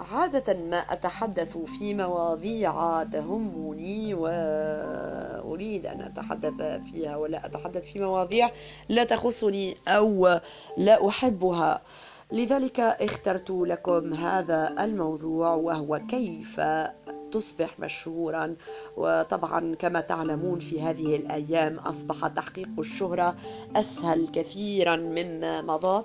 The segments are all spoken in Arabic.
عادة ما أتحدث في مواضيع تهمني وأريد أن أتحدث فيها ولا أتحدث في مواضيع لا تخصني أو لا أحبها. لذلك اخترت لكم هذا الموضوع وهو كيف تصبح مشهورا. وطبعا كما تعلمون في هذه الأيام أصبح تحقيق الشهرة أسهل كثيرا مما مضى.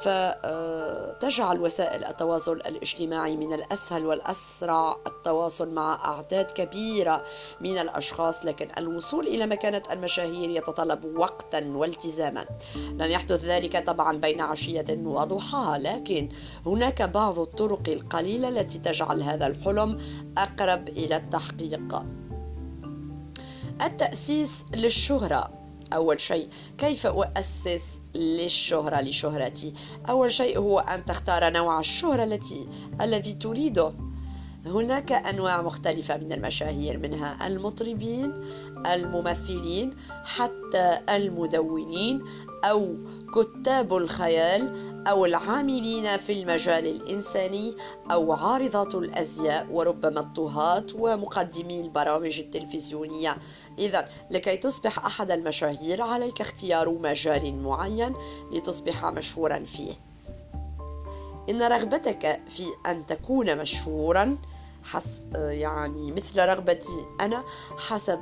فتجعل وسائل التواصل الاجتماعي من الأسهل والأسرع التواصل مع أعداد كبيرة من الأشخاص لكن الوصول إلى مكانة المشاهير يتطلب وقتا والتزاما. لن يحدث ذلك طبعا بين عشية وضحاها لكن هناك بعض الطرق القليلة التي تجعل هذا الحلم أقرب إلى التحقيق. التأسيس للشهرة. أول شيء كيف أؤسس للشهرة لشهرتي؟ أول شيء هو أن تختار نوع الشهرة التي الذي تريده. هناك أنواع مختلفة من المشاهير منها المطربين الممثلين حتى المدونين أو كتاب الخيال أو العاملين في المجال الإنساني أو عارضات الأزياء وربما الطهاة ومقدمي البرامج التلفزيونية. إذا لكي تصبح أحد المشاهير عليك اختيار مجال معين لتصبح مشهورا فيه. إن رغبتك في أن تكون مشهورا حس يعني مثل رغبتي أنا حسب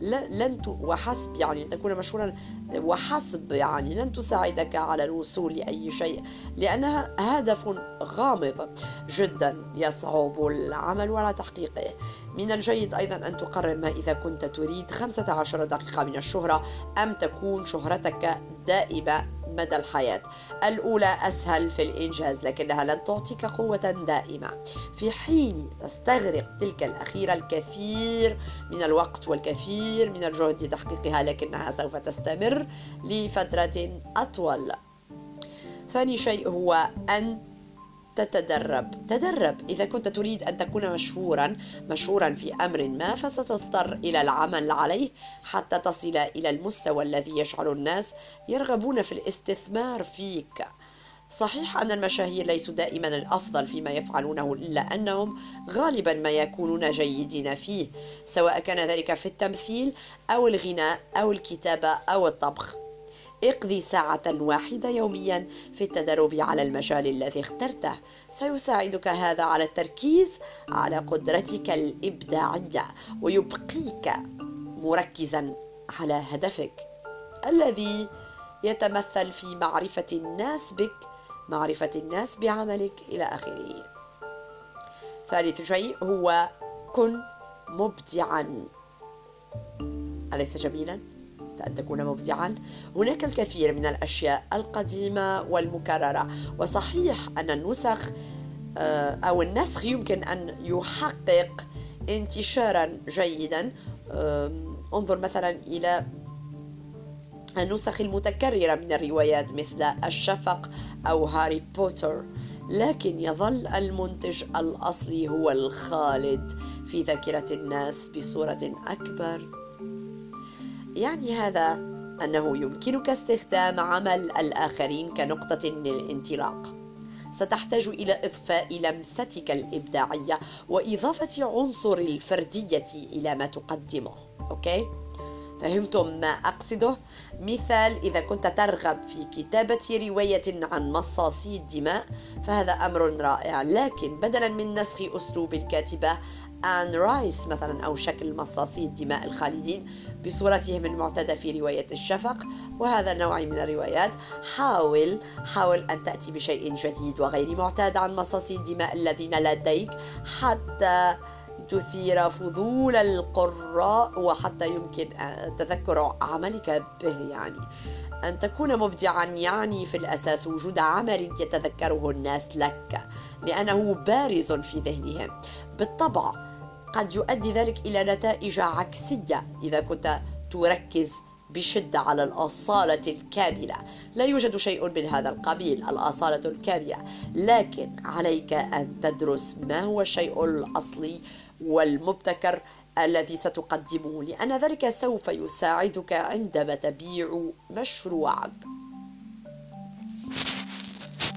لن وحسب يعني تكون مشهورا وحسب يعني لن تساعدك على الوصول لأي شيء لأنها هدف غامض جدا يصعب العمل على تحقيقه. من الجيد أيضا أن تقرر ما إذا كنت تريد 15 دقيقة من الشهرة أم تكون شهرتك دائمة مدى الحياة. الأولى أسهل في الإنجاز لكنها لن تعطيك قوة دائمة. في حين تستغرق تلك الأخيرة الكثير من الوقت والكثير من الجهد لتحقيقها لكنها سوف تستمر لفترة أطول. ثاني شيء هو أن تتدرب. تدرب. إذا كنت تريد أن تكون مشهورا مشهورا في أمر ما فستضطر إلى العمل عليه حتى تصل إلى المستوى الذي يجعل الناس يرغبون في الاستثمار فيك. صحيح أن المشاهير ليسوا دائما الأفضل فيما يفعلونه إلا أنهم غالبا ما يكونون جيدين فيه سواء كان ذلك في التمثيل أو الغناء أو الكتابة أو الطبخ. اقضي ساعة واحدة يوميا في التدرب على المجال الذي اخترته. سيساعدك هذا على التركيز على قدرتك الإبداعية ويبقيك مركزا على هدفك. الذي يتمثل في معرفة الناس بك معرفة الناس بعملك إلى آخره. ثالث شيء هو كن مبدعا. أليس جميلا؟ أن تكون مبدعا. هناك الكثير من الأشياء القديمة والمكررة وصحيح أن النسخ آه، أو النسخ يمكن أن يحقق انتشارا جيدا. انظر مثلا إلى النسخ المتكررة من الروايات مثل الشفق أو هاري بوتر لكن يظل المنتج الأصلي هو الخالد في ذاكرة الناس بصورة أكبر. يعني هذا أنه يمكنك استخدام عمل الآخرين كنقطة للانطلاق ستحتاج إلى إضفاء لمستك الإبداعية وإضافة عنصر الفردية إلى ما تقدمه أوكي؟ فهمتم ما أقصده؟ مثال إذا كنت ترغب في كتابة رواية عن مصاصي الدماء فهذا أمر رائع لكن بدلا من نسخ أسلوب الكاتبة آن رايس مثلا أو شكل مصاصي الدماء الخالدين بصورتهم المعتادة في رواية الشفق. وهذا النوع من الروايات حاول حاول أن تأتي بشيء جديد وغير معتاد عن مصاصي الدماء الذين لديك حتى تثير فضول القراء وحتى يمكن تذكر عملك به. يعني أن تكون مبدعا يعني في الأساس وجود عمل يتذكره الناس لك لأنه بارز في ذهنهم. بالطبع قد يؤدي ذلك إلى نتائج عكسية إذا كنت تركز بشدة على الأصالة الكاملة. لا يوجد شيء من هذا القبيل الأصالة الكاملة. لكن عليك أن تدرس ما هو الشيء الأصلي والمبتكر الذي ستقدمه. لأن ذلك سوف يساعدك عندما تبيع مشروعك.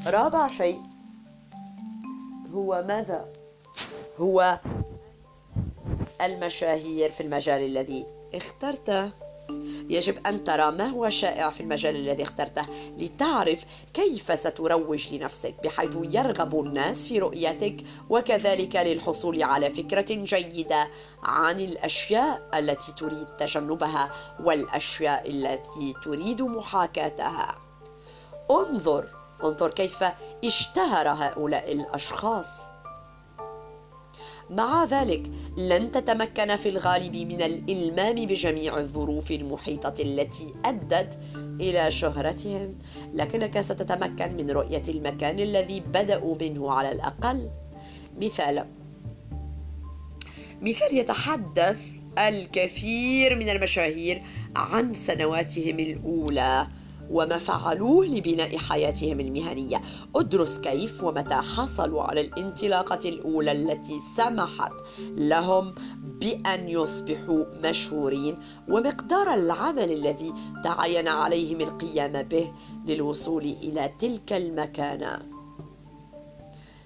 رابع شيء هو ماذا؟ هو المشاهير في المجال الذي اخترته. يجب أن ترى ما هو شائع في المجال الذي اخترته لتعرف كيف ستروج لنفسك بحيث يرغب الناس في رؤيتك وكذلك للحصول على فكرة جيدة عن الأشياء التي تريد تجنبها والأشياء التي تريد محاكاتها. انظر انظر كيف اشتهر هؤلاء الأشخاص. مع ذلك لن تتمكن في الغالب من الإلمام بجميع الظروف المحيطة التي أدت إلى شهرتهم. لكنك ستتمكن من رؤية المكان الذي بدأوا منه على الأقل. مثال مثال يتحدث الكثير من المشاهير عن سنواتهم الأولى. وما فعلوه لبناء حياتهم المهنية. ادرس كيف ومتى حصلوا على الانطلاقة الأولى التي سمحت لهم بأن يصبحوا مشهورين ومقدار العمل الذي تعين عليهم القيام به للوصول إلى تلك المكانة.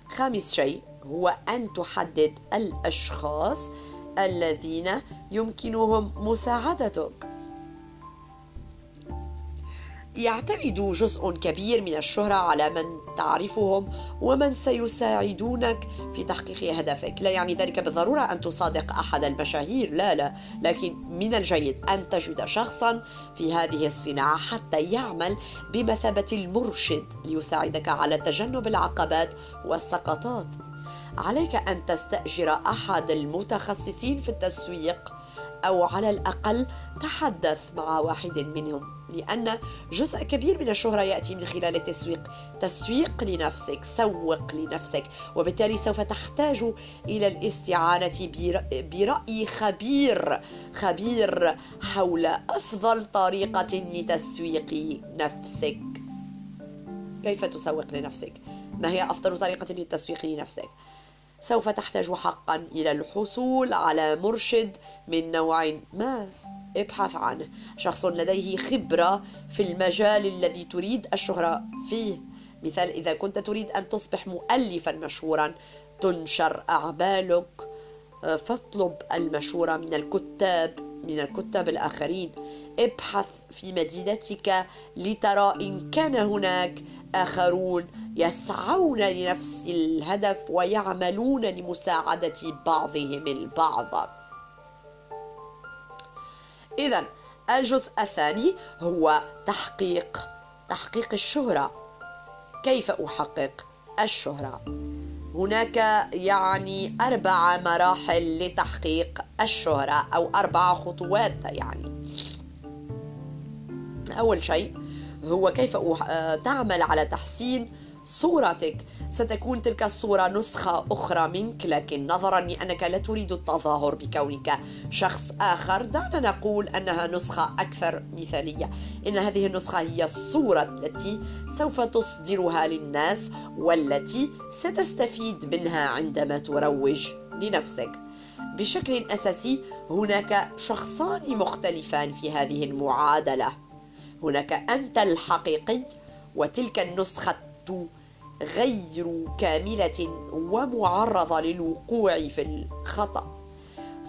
خامس شيء هو أن تحدد الأشخاص الذين يمكنهم مساعدتك. يعتمد جزء كبير من الشهرة على من تعرفهم ومن سيساعدونك في تحقيق هدفك. لا يعني ذلك بالضرورة أن تصادق أحد المشاهير لا لا. لكن من الجيد أن تجد شخصا في هذه الصناعة حتى يعمل بمثابة المرشد ليساعدك على تجنب العقبات والسقطات. عليك أن تستأجر أحد المتخصصين في التسويق أو على الأقل تحدث مع واحد منهم لأن جزء كبير من الشهرة يأتي من خلال التسويق تسويق لنفسك سوق لنفسك وبالتالي سوف تحتاج إلى الاستعانة برأي خبير خبير حول أفضل طريقة لتسويق نفسك كيف تسوق لنفسك؟ ما هي أفضل طريقة للتسويق لنفسك؟ سوف تحتاج حقا إلى الحصول على مرشد من نوع ما؟ ابحث عنه. شخص لديه خبرة في المجال الذي تريد الشهرة فيه. مثال إذا كنت تريد أن تصبح مؤلفا مشهورا تنشر أعمالك. فاطلب المشورة من الكتاب من الكتاب الآخرين. ابحث في مدينتك لترى إن كان هناك آخرون يسعون لنفس الهدف ويعملون لمساعدة بعضهم البعض. إذا الجزء الثاني هو تحقيق تحقيق الشهرة. كيف أحقق الشهرة؟ هناك يعني أربع مراحل لتحقيق الشهرة أو أربع خطوات يعني. أول شيء هو كيف تعمل على تحسين صورتك. ستكون تلك الصورة نسخة أخرى منك لكن نظرا لأنك لا تريد التظاهر بكونك شخص آخر. دعنا نقول أنها نسخة أكثر مثالية. إن هذه النسخة هي الصورة التي سوف تصدرها للناس والتي ستستفيد منها عندما تروج لنفسك. بشكل أساسي هناك شخصان مختلفان في هذه المعادلة. هناك أنت الحقيقي وتلك النسخة غير كاملة ومعرضة للوقوع في الخطأ.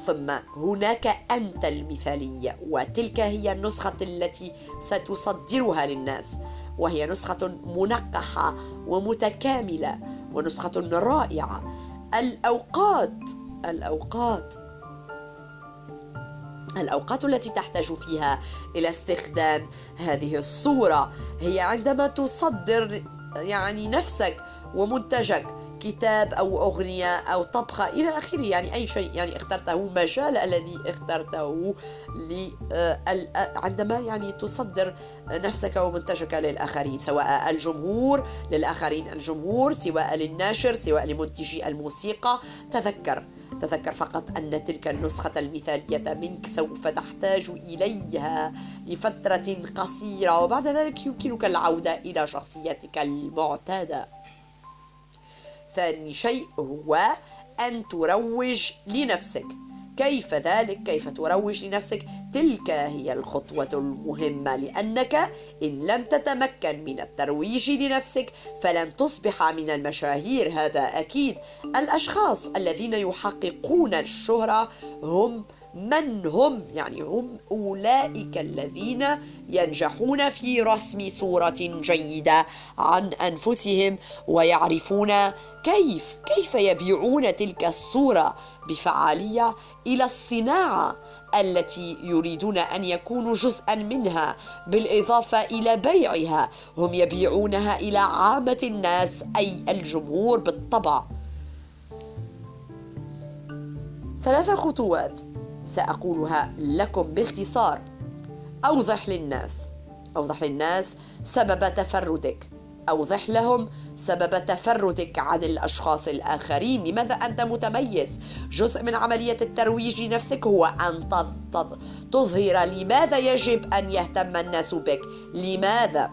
ثم هناك أنت المثالية وتلك هي النسخة التي ستصدرها للناس. وهي نسخة منقحة ومتكاملة ونسخة رائعة. الأوقات الأوقات الأوقات التي تحتاج فيها إلى استخدام هذه الصورة. هي عندما تصدر يعني نفسك ومنتجك كتاب أو أغنية أو طبخة إلى آخره. يعني أي شيء يعني اخترته مجال الذي اخترته آه، عندما يعني تصدر نفسك ومنتجك للآخرين سواء الجمهور للآخرين الجمهور سواء للناشر سواء لمنتجي الموسيقى. تذكر تذكر فقط أن تلك النسخة المثالية منك سوف تحتاج إليها لفترة قصيرة وبعد ذلك يمكنك العودة إلى شخصيتك المعتادة. ثاني شيء هو أن تروج لنفسك. كيف ذلك؟ كيف تروج لنفسك؟ تلك هي الخطوة المهمة لأنك إن لم تتمكن من الترويج لنفسك فلن تصبح من المشاهير. هذا أكيد. الأشخاص الذين يحققون الشهرة هم من هم؟ يعني هم أولئك الذين ينجحون في رسم صورة جيدة عن أنفسهم ويعرفون كيف كيف يبيعون تلك الصورة بفعالية إلى الصناعة التي يريدون أن يكونوا جزءا منها بالإضافة إلى بيعها. هم يبيعونها إلى عامة الناس أي الجمهور بالطبع. ثلاث خطوات. سأقولها لكم باختصار. أوضح للناس. أوضح للناس سبب تفردك. أوضح لهم سبب تفردك عن الأشخاص الآخرين. لماذا أنت متميز؟ جزء من عملية الترويج لنفسك هو أن تظهر لماذا يجب أن يهتم الناس بك. لماذا؟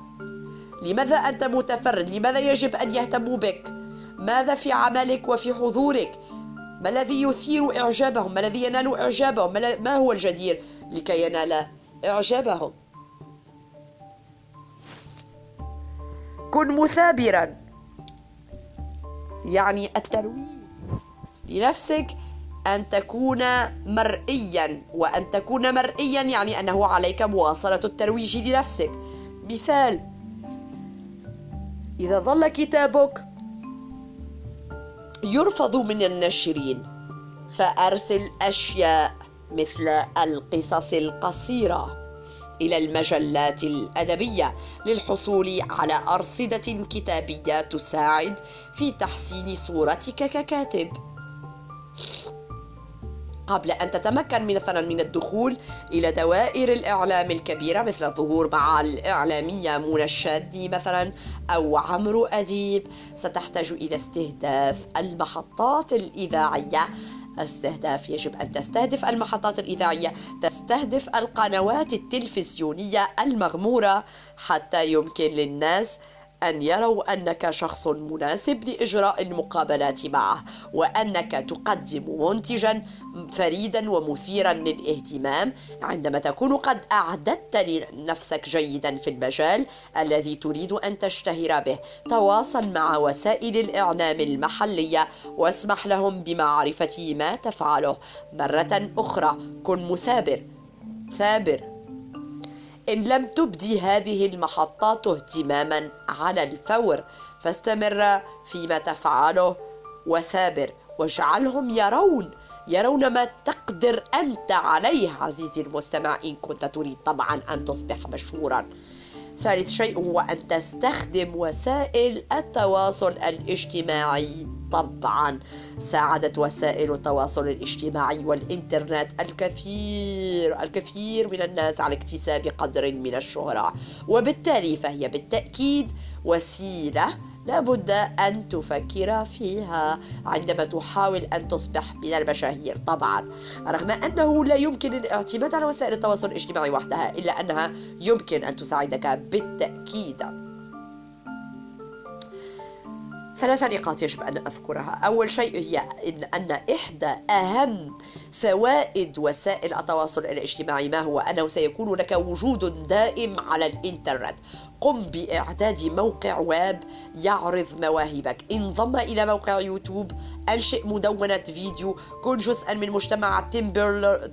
لماذا أنت متفرد؟ لماذا يجب أن يهتموا بك؟ ماذا في عملك وفي حضورك؟ ما الذي يثير إعجابهم؟ ما الذي ينال إعجابهم؟ ما هو الجدير لكي ينال إعجابهم؟ كن مثابرا. يعني الترويج لنفسك أن تكون مرئيا وأن تكون مرئيا يعني أنه عليك مواصلة الترويج لنفسك. مثال إذا ظل كتابك يرفض من الناشرين فأرسل أشياء مثل القصص القصيرة إلى المجلات الأدبية للحصول على أرصدة كتابية تساعد في تحسين صورتك ككاتب. قبل أن تتمكن مثلا من الدخول إلى دوائر الإعلام الكبيرة مثل الظهور مع الإعلامية منى الشادي مثلا أو عمرو أديب. ستحتاج إلى استهداف المحطات الإذاعية. استهداف يجب أن تستهدف المحطات الإذاعية. تستهدف القنوات التلفزيونية المغمورة حتى يمكن للناس أن يروا أنك شخص مناسب لإجراء المقابلات معه وأنك تقدم منتجا فريدا ومثيرا للاهتمام عندما تكون قد أعددت لنفسك جيدا في المجال الذي تريد أن تشتهر به. تواصل مع وسائل الإعلام المحلية واسمح لهم بمعرفة ما تفعله. مرة أخرى كن مثابر. ثابر. إن لم تبدي هذه المحطات اهتماما على الفور فاستمر فيما تفعله وثابر واجعلهم يرون يرون ما تقدر أنت عليه عزيزي المستمع إن كنت تريد طبعا أن تصبح مشهورا. ثالث شيء هو أن تستخدم وسائل التواصل الاجتماعي. طبعا ساعدت وسائل التواصل الاجتماعي والإنترنت الكثير الكثير من الناس على اكتساب قدر من الشهرة. وبالتالي فهي بالتأكيد وسيلة لابد أن تفكر فيها عندما تحاول أن تصبح من المشاهير. طبعا رغم أنه لا يمكن الاعتماد على وسائل التواصل الاجتماعي وحدها إلا أنها يمكن أن تساعدك بالتأكيد. ثلاث نقاط يجب أن أذكرها. أول شيء هي إن, أن إحدى أهم فوائد وسائل التواصل الاجتماعي ما هو؟ أنه سيكون لك وجود دائم على الإنترنت. قم بإعداد موقع ويب يعرض مواهبك. انضم إلى موقع يوتيوب أنشئ مدونة فيديو كن جزءا من مجتمع Tumblr,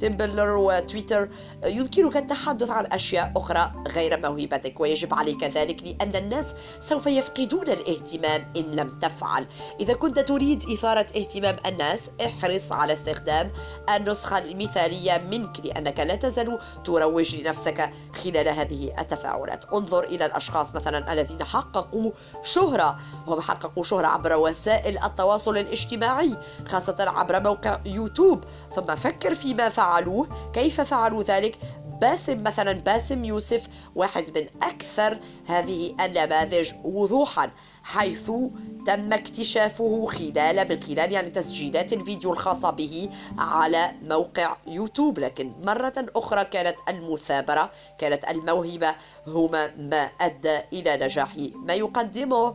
Tumblr وتويتر. يمكنك التحدث عن أشياء أخرى غير موهبتك ويجب عليك ذلك لأن الناس سوف يفقدون الاهتمام إن لم تفعل. إذا كنت تريد إثارة اهتمام الناس احرص على استخدام النسخة المثالية منك لأنك لا تزال تروج لنفسك خلال هذه التفاعلات. انظر إلى الأشخاص مثلا الذين حققوا شهرة هم حققوا شهرة عبر وسائل التواصل الاجتماعي خاصة عبر موقع يوتيوب. ثم فكر فيما فعلوه كيف فعلوا ذلك؟ باسم مثلا باسم يوسف واحد من أكثر هذه النماذج وضوحا حيث تم اكتشافه خلال من خلال يعني تسجيلات الفيديو الخاصة به على موقع يوتيوب. لكن مرة أخرى كانت المثابرة كانت الموهبة هما ما أدى إلى نجاح ما يقدمه.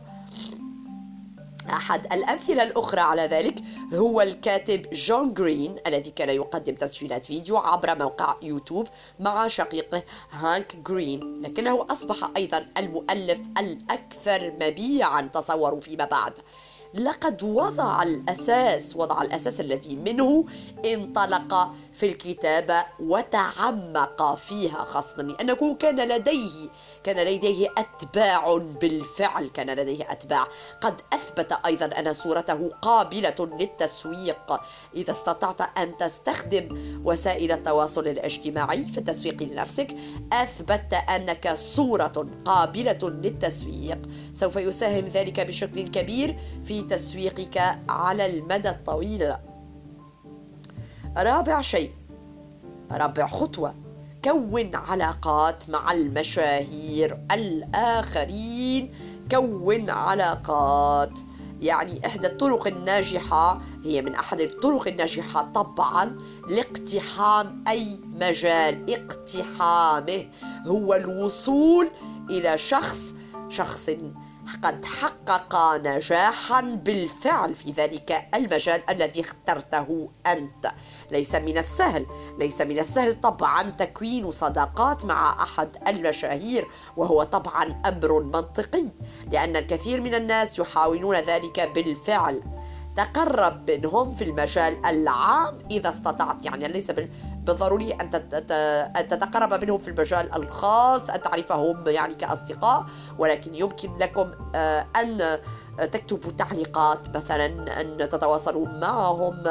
أحد الأمثلة الأخرى على ذلك هو الكاتب جون جرين الذي كان يقدم تسجيلات فيديو عبر موقع يوتيوب مع شقيقه هانك جرين لكنه أصبح أيضا المؤلف الأكثر مبيعا تصوروا فيما بعد. لقد وضع الأساس وضع الأساس الذي منه انطلق في الكتابة وتعمق فيها خاصة لأنه كان لديه كان لديه أتباع بالفعل كان لديه أتباع. قد أثبت أيضا أن صورته قابلة للتسويق. إذا استطعت أن تستخدم وسائل التواصل الاجتماعي في التسويق لنفسك أثبت أنك صورة قابلة للتسويق. سوف يساهم ذلك بشكل كبير في تسويقك على المدى الطويل. رابع شيء رابع خطوة كون علاقات مع المشاهير الآخرين. كون علاقات يعني إحدى الطرق الناجحة هي من أحد الطرق الناجحة طبعا لاقتحام أي مجال اقتحامه هو الوصول إلى شخص شخص قد حقق نجاحا بالفعل في ذلك المجال الذي اخترته أنت. ليس من السهل ليس من السهل طبعا تكوين صداقات مع أحد المشاهير وهو طبعا أمر منطقي لأن الكثير من الناس يحاولون ذلك بالفعل. تقرب منهم في المجال العام إذا استطعت. يعني ليس بالضروري أن تتقرب منهم في المجال الخاص. أن تعرفهم يعني كأصدقاء. ولكن يمكن لكم آه، أن تكتبوا تعليقات مثلا أن تتواصلوا معهم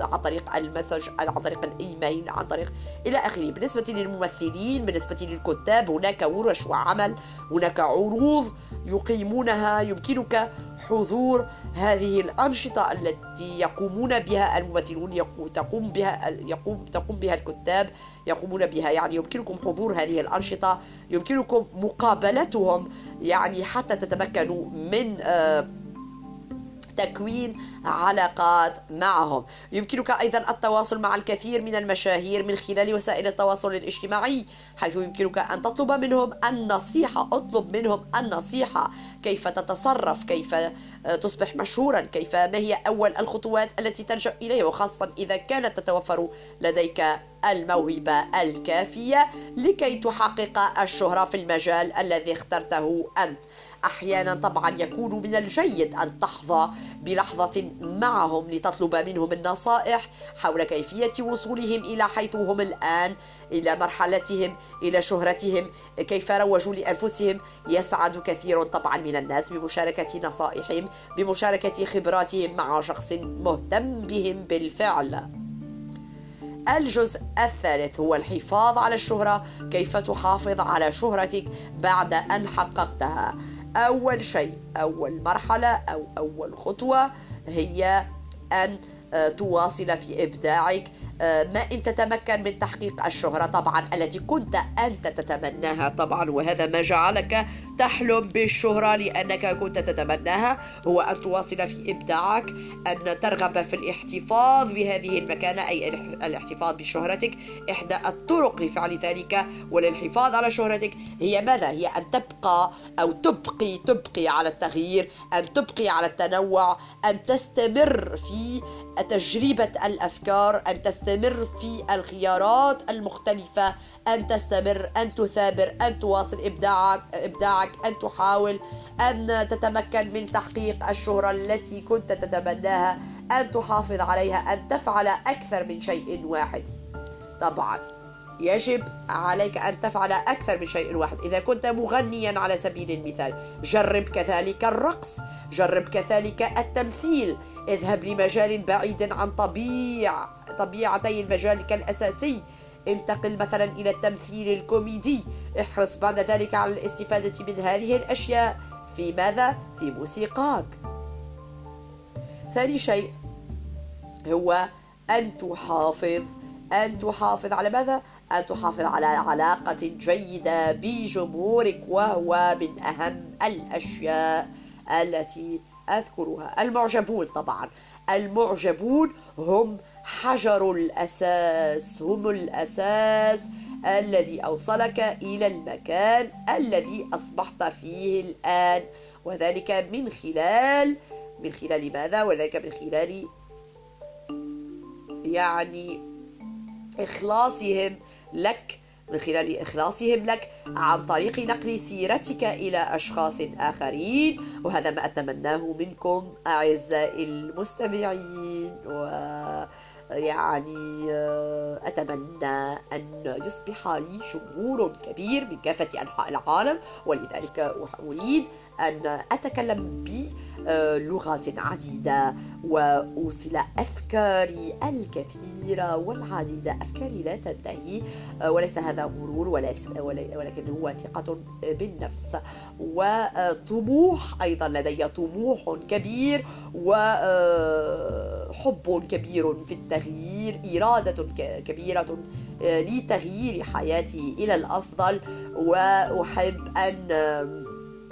عن طريق المسج عن طريق الإيميل عن طريق إلى آخره. بالنسبة للممثلين بالنسبة للكتاب هناك ورش وعمل هناك عروض يقيمونها. يمكنك حضور هذه الأنشطة التي يقومون بها الممثلون تقوم بها يقوم تقوم بها الكتاب يقومون بها. يعني يمكنكم حضور هذه الأنشطة يمكنكم مقابلتهم. يعني حتى تتمكنوا من آه تكوين علاقات معهم. يمكنك أيضا التواصل مع الكثير من المشاهير من خلال وسائل التواصل الاجتماعي حيث يمكنك أن تطلب منهم النصيحة اطلب منهم النصيحة. كيف تتصرف؟ كيف تصبح مشهورا؟ كيف؟ ما هي أول الخطوات التي تلجأ إليها؟ وخاصة إذا كانت تتوفر لديك الموهبة الكافية لكي تحقق الشهرة في المجال الذي اخترته أنت. أحيانا طبعا يكون من الجيد أن تحظى بلحظة معهم لتطلب منهم النصائح حول كيفية وصولهم إلى حيث هم الآن إلى مرحلتهم إلى شهرتهم كيف روجوا لأنفسهم. يسعد كثير طبعا من الناس بمشاركة نصائحهم بمشاركة خبراتهم مع شخص مهتم بهم بالفعل. الجزء الثالث هو الحفاظ على الشهرة. كيف تحافظ على شهرتك بعد أن حققتها؟ أول شيء أول مرحلة أو أول خطوة هي أن آه، تواصل في إبداعك. آه، ما إن تتمكن من تحقيق الشهرة طبعا التي كنت أنت تتمناها طبعا وهذا ما جعلك تحلم بالشهرة لأنك كنت تتمناها. هو أن تواصل في إبداعك أن ترغب في الاحتفاظ بهذه المكانة أي الاحتفاظ بشهرتك. إحدى الطرق لفعل ذلك وللحفاظ على شهرتك هي ماذا؟ هي أن تبقى أو تبقي تبقي على التغيير أن تبقي على التنوع أن تستمر في تجربة الأفكار أن تستمر في الخيارات المختلفة. أن تستمر أن تثابر أن تواصل إبداعك إبداعك أن تحاول أن تتمكن من تحقيق الشهرة التي كنت تتمناها أن تحافظ عليها أن تفعل أكثر من شيء واحد. طبعا يجب عليك أن تفعل أكثر من شيء واحد. إذا كنت مغنيا على سبيل المثال جرب كذلك الرقص جرب كذلك التمثيل. اذهب لمجال بعيد عن طبيع طبيعتي مجالك الأساسي. انتقل مثلا إلى التمثيل الكوميدي. احرص بعد ذلك على الاستفادة من هذه الأشياء. في ماذا؟ في موسيقاك. ثاني شيء هو أن تحافظ. أن تحافظ على ماذا؟ أن تحافظ على علاقة جيدة بجمهورك وهو من أهم الأشياء التي أذكرها المعجبون طبعا. المعجبون هم حجر الأساس هم الأساس الذي أوصلك إلى المكان الذي أصبحت فيه الآن. وذلك من خلال من خلال ماذا؟ وذلك من خلال يعني إخلاصهم لك من خلال إخلاصهم لك عن طريق نقل سيرتك إلى أشخاص آخرين. وهذا ما أتمناه منكم أعزائي المستمعين. و يعني آه، أتمنى أن يصبح لي جمهور كبير من كافة أنحاء العالم ولذلك أريد أن أتكلم بلغات عديدة وأوصل أفكاري الكثيرة والعديدة أفكاري لا تنتهي آه، وليس هذا مرور ولكن هو ثقة بالنفس. وطموح أيضا لدي طموح كبير وحب آه، كبير في التغيير التغيير إرادة كبيرة آه، لتغيير حياتي إلى الأفضل. وأحب أن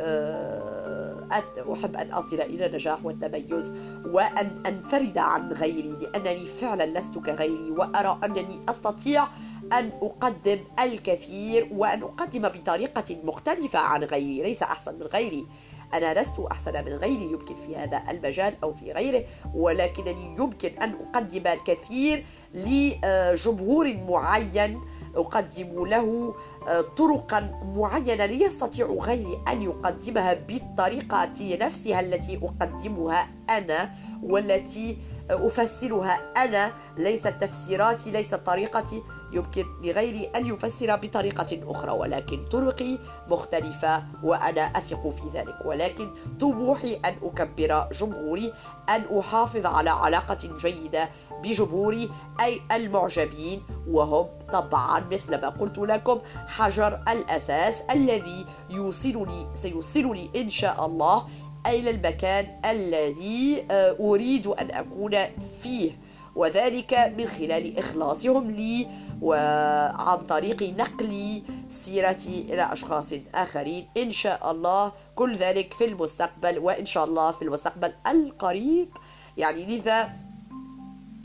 آه، أحب أن أصل إلى النجاح والتميز. وأن أنفرد عن غيري لأنني فعلا لست كغيري. وأرى أنني أستطيع أن أقدم الكثير وأن أقدم بطريقة مختلفة عن غيري ليس أحسن من غيري. أنا لست أحسن من غيري يمكن في هذا المجال أو في غيره ولكنني يمكن أن أقدم الكثير لجمهور معين. أقدم له آه، طرقا معينة ليستطيع غيري أن يقدمها بالطريقة نفسها التي أقدمها أنا والتي أفسرها أنا ليست تفسيراتي ليست طريقتي يمكن لغيري أن يفسر بطريقة أخرى ولكن طرقي مختلفة وأنا أثق في ذلك. ولكن طموحي أن أكبر جمهوري أن أحافظ على علاقة جيدة بجمهوري أي المعجبين وهم طبعا مثل ما قلت لكم حجر الأساس الذي يوصلني سيوصلني إن شاء الله إلى المكان الذي آه، أريد أن أكون فيه؟ وذلك من خلال إخلاصهم لي وعن طريق نقل سيرتي إلى أشخاص آخرين. إن شاء الله كل ذلك في المستقبل وإن شاء الله في المستقبل القريب. يعني لذا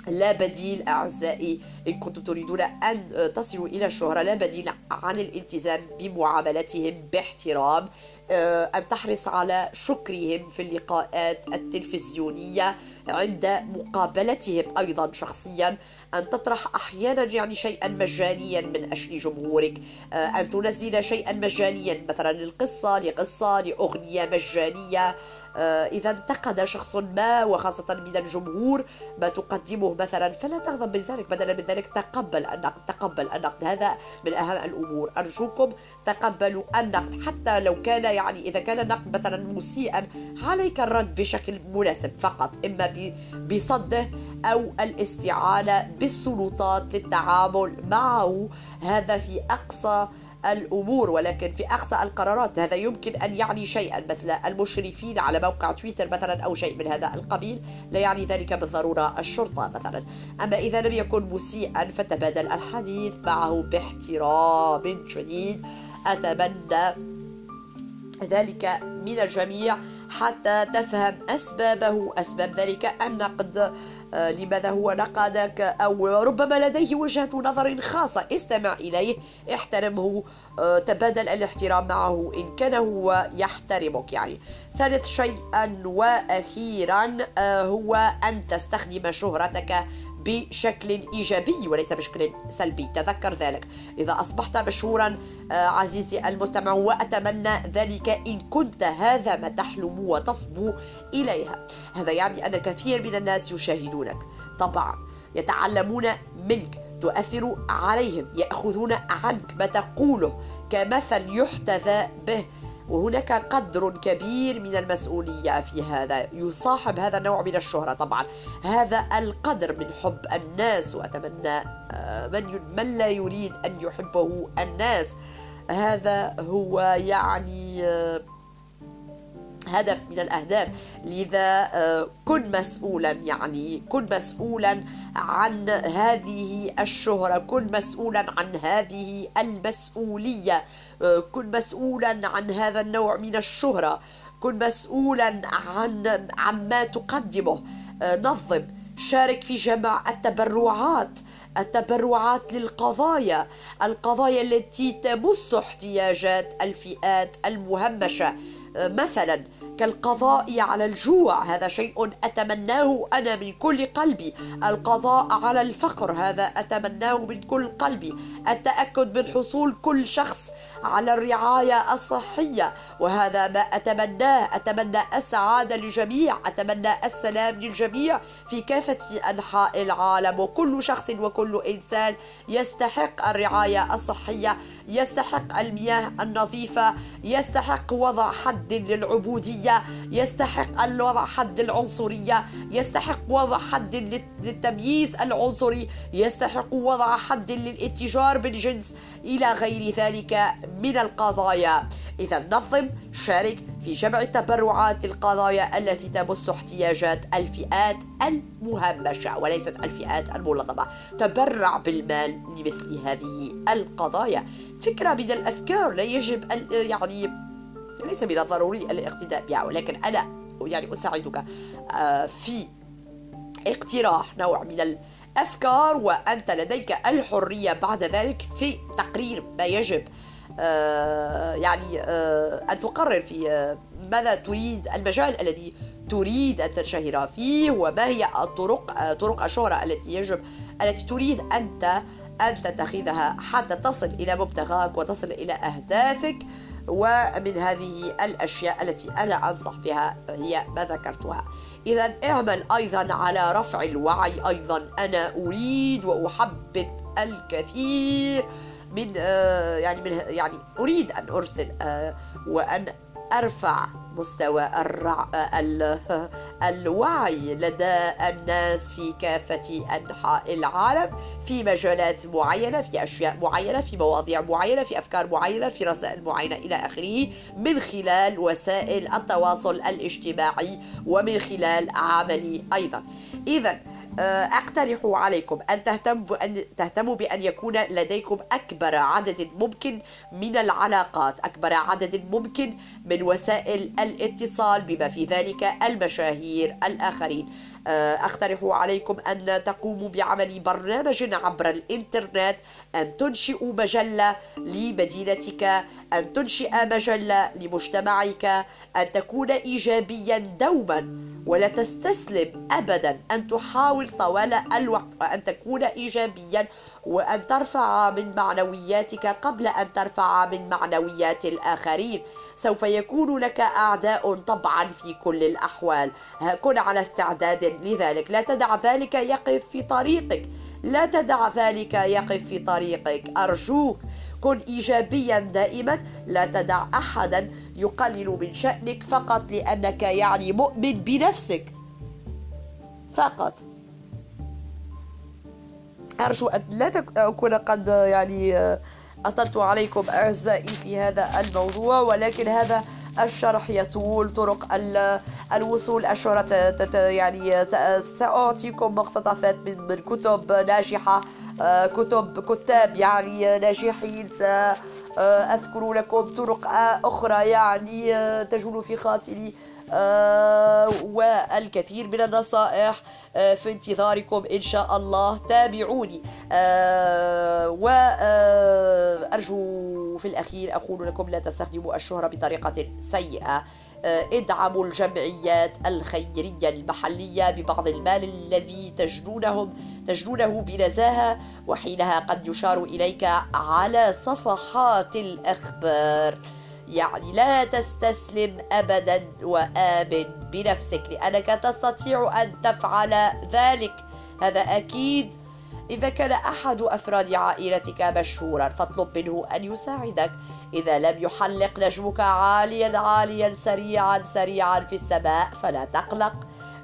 لا بديل أعزائي إن كنتم تريدون أن تصلوا إلى الشهرة لا بديل عن الالتزام بمعاملتهم باحترام. أن تحرص على شكرهم في اللقاءات التلفزيونية عند مقابلتهم أيضا شخصيا. أن تطرح أحيانا يعني شيئا مجانيا من أجل جمهورك. آه، أن تنزل شيئا مجانيا مثلا للقصة لقصة لأغنية مجانية. آه، إذا انتقد شخص ما وخاصة من الجمهور ما تقدمه مثلا فلا تغضب من ذلك بدلا من ذلك تقبل النقد تقبل النقد. هذا من أهم الأمور. أرجوكم تقبلوا النقد حتى لو كان يعني إذا كان النقد مثلا مسيئا عليك الرد بشكل مناسب فقط إما بصده أو الاستعانة بالسلطات للتعامل معه. هذا في أقصى الأمور ولكن في أقصى القرارات هذا يمكن أن يعني شيئا مثل المشرفين على موقع تويتر مثلا أو شيء من هذا القبيل لا يعني ذلك بالضرورة الشرطة مثلا. أما إذا لم يكن مسيئا فتبادل الحديث معه باحترام شديد أتمنى ذلك من الجميع حتى تفهم أسبابه. أسباب ذلك النقد آه، لماذا هو نقدك أو ربما لديه وجهة نظر خاصة. استمع إليه احترمه آه، تبادل الاحترام معه إن كان هو يحترمك. يعني ثالث شيء وأخيرا آه، هو أن تستخدم شهرتك بشكل إيجابي وليس بشكل سلبي. تذكر ذلك. إذا أصبحت مشهورا آه، عزيزي المستمع وأتمنى ذلك إن كنت هذا ما تحلم وتصبو إليها. هذا يعني أن الكثير من الناس يشاهدونك. طبعا يتعلمون منك تؤثر عليهم يأخذون عنك ما تقوله كمثل يحتذى به. وهناك قدر كبير من المسؤولية في هذا يصاحب هذا النوع من الشهرة طبعا. هذا القدر من حب الناس وأتمنى آه، من, من لا يريد أن يحبه الناس. هذا هو يعني آه، هدف من الأهداف. لذا آه، كن مسؤولا يعني كن مسؤولا عن هذه الشهرة كن مسؤولا عن هذه المسؤولية آه، كن مسؤولا عن هذا النوع من الشهرة كن مسؤولا عن عما تقدمه. آه، نظم شارك في جمع التبرعات التبرعات للقضايا القضايا التي تمس احتياجات الفئات المهمشة. مثلا كالقضاء على الجوع هذا شيء أتمناه أنا من كل قلبي. القضاء على الفقر هذا أتمناه من كل قلبي. التأكد من حصول كل شخص على الرعاية الصحية وهذا ما أتمناه. أتمنى السعادة للجميع. أتمنى السلام للجميع في كافة أنحاء العالم. وكل شخص وكل إنسان يستحق الرعاية الصحية يستحق المياه النظيفة يستحق وضع حد للعبودية يستحق الوضع حد العنصرية يستحق وضع حد للتمييز العنصري يستحق وضع حد للاتجار بالجنس إلى غير ذلك من القضايا. إذا نظم شارك في جمع التبرعات للقضايا التي تمس احتياجات الفئات المهمشة وليست الفئات المنظمة. تبرع بالمال لمثل هذه القضايا. فكرة من الأفكار لا يجب يعني ليس من الضروري الاقتداء بها ولكن أنا يعني أساعدك آه، في اقتراح نوع من الأفكار وأنت لديك الحرية بعد ذلك في تقرير ما يجب آه، يعني آه، أن تقرر في ماذا تريد المجال الذي تريد أن تنشهر فيه وما هي الطرق طرق الشهرة التي يجب التي تريد أنت أن تتخذها حتى تصل إلى مبتغاك وتصل إلى أهدافك. ومن هذه الأشياء التي أنا أنصح بها هي ما ذكرتها. إذا اعمل أيضا على رفع الوعي أيضا. أنا أريد وأحبب الكثير من آه، يعني من يعني أريد أن أرسل آه، أرفع مستوى الرع... الوعي لدى الناس في كافة أنحاء العالم في مجالات معينة في أشياء معينة في مواضيع معينة في أفكار معينة في رسائل معينة إلى آخره من خلال وسائل التواصل الاجتماعي ومن خلال عملي أيضا. إذا أقترح عليكم أن تهتموا تهتموا بأن يكون لديكم أكبر عدد ممكن من العلاقات، أكبر عدد ممكن من وسائل الاتصال بما في ذلك المشاهير الآخرين. آه، أقترح عليكم أن تقوموا بعمل برنامج عبر الإنترنت أن تنشئوا مجلة لمدينتك أن تنشئ مجلة لمجتمعك أن تكون إيجابيا دوما. ولا تستسلم أبدا أن تحاول طوال الوقت وأن تكون إيجابيا وأن ترفع من معنوياتك قبل أن ترفع من معنويات الآخرين. سوف يكون لك أعداء طبعا في كل الأحوال. كن على استعداد لذلك. لا تدع ذلك يقف في طريقك. لا تدع ذلك يقف في طريقك. أرجوك كن إيجابيا دائما. لا تدع أحدا يقلل من شأنك فقط لأنك يعني مؤمن بنفسك. فقط. أرجو أن لا أكون قد يعني أطلت عليكم أعزائي في هذا الموضوع ولكن هذا الشرح يطول طرق الوصول الشهرة يعني سأعطيكم مقتطفات من كتب ناجحة آه، كتب كتاب يعني ناجحين سأذكر لكم طرق أخرى يعني آه، تجول في خاطري. آه، والكثير من النصائح آه، في انتظاركم إن شاء الله. تابعوني. آه، وأرجو في الأخير أقول لكم لا تستخدموا الشهرة بطريقة سيئة. ادعموا الجمعيات الخيرية المحلية ببعض المال الذي تجدونه تجدونه بنزاهة وحينها قد يشار إليك على صفحات الأخبار. يعني لا تستسلم ابدا وآمن بنفسك لأنك تستطيع أن تفعل ذلك. هذا أكيد. إذا كان أحد أفراد عائلتك مشهورا فاطلب منه أن يساعدك. إذا لم يحلق نجمك عاليا عاليا سريعا سريعا في السماء فلا تقلق.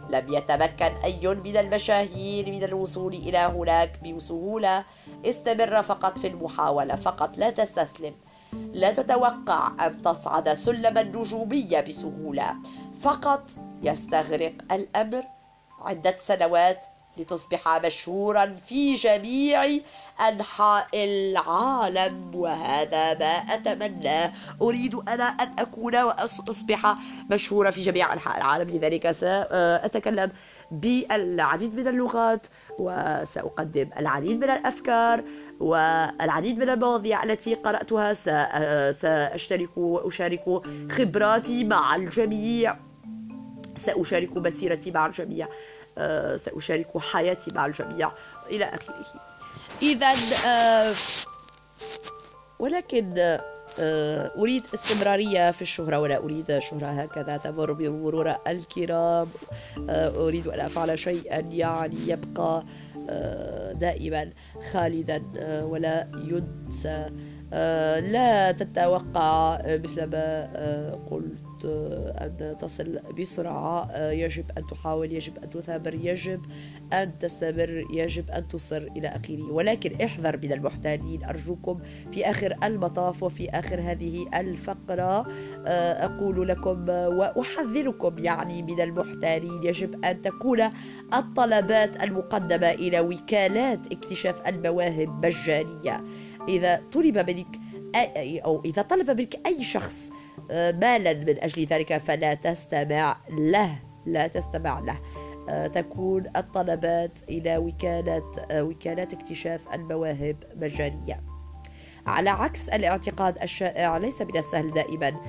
لم يتمكن أي من المشاهير من الوصول إلى هناك بسهولة. استمر فقط في المحاولة فقط لا تستسلم. لا تتوقع أن تصعد سلم النجومية بسهولة. فقط يستغرق الأمر عدة سنوات لتصبح مشهورا في جميع أنحاء العالم وهذا ما أتمناه أريد أنا أن أكون وأصبح مشهورا في جميع أنحاء العالم. لذلك سأتكلم بالعديد من اللغات وسأقدم العديد من الأفكار والعديد من المواضيع التي قرأتها. سأشترك وأشارك خبراتي مع الجميع. سأشارك مسيرتي مع الجميع. سأشارك حياتي مع الجميع إلى آخره إذا آه، ولكن آه، أريد استمرارية في الشهرة ولا أريد شهرة هكذا تمر بمرور الكرام. أريد أن أفعل شيئا يعني يبقى دائما خالدا ولا ينسى. لا تتوقع مثل ما قلت. أن تصل بسرعة يجب أن تحاول يجب أن تثابر يجب أن تستمر يجب أن تصر إلى آخره. ولكن احذر من المحتالين. أرجوكم في آخر المطاف وفي آخر هذه الفقرة أقول لكم وأحذركم يعني من المحتالين. يجب أن تكون الطلبات المقدمة إلى وكالات اكتشاف المواهب مجانية. إذا طلب منك أو إذا طلب منك أي شخص آه، مالا من أجل ذلك فلا تستمع له لا تستمع له. آه، تكون الطلبات إلى وكالة آه، وكالات اكتشاف المواهب مجانية. على عكس الاعتقاد الشائع ليس من السهل دائما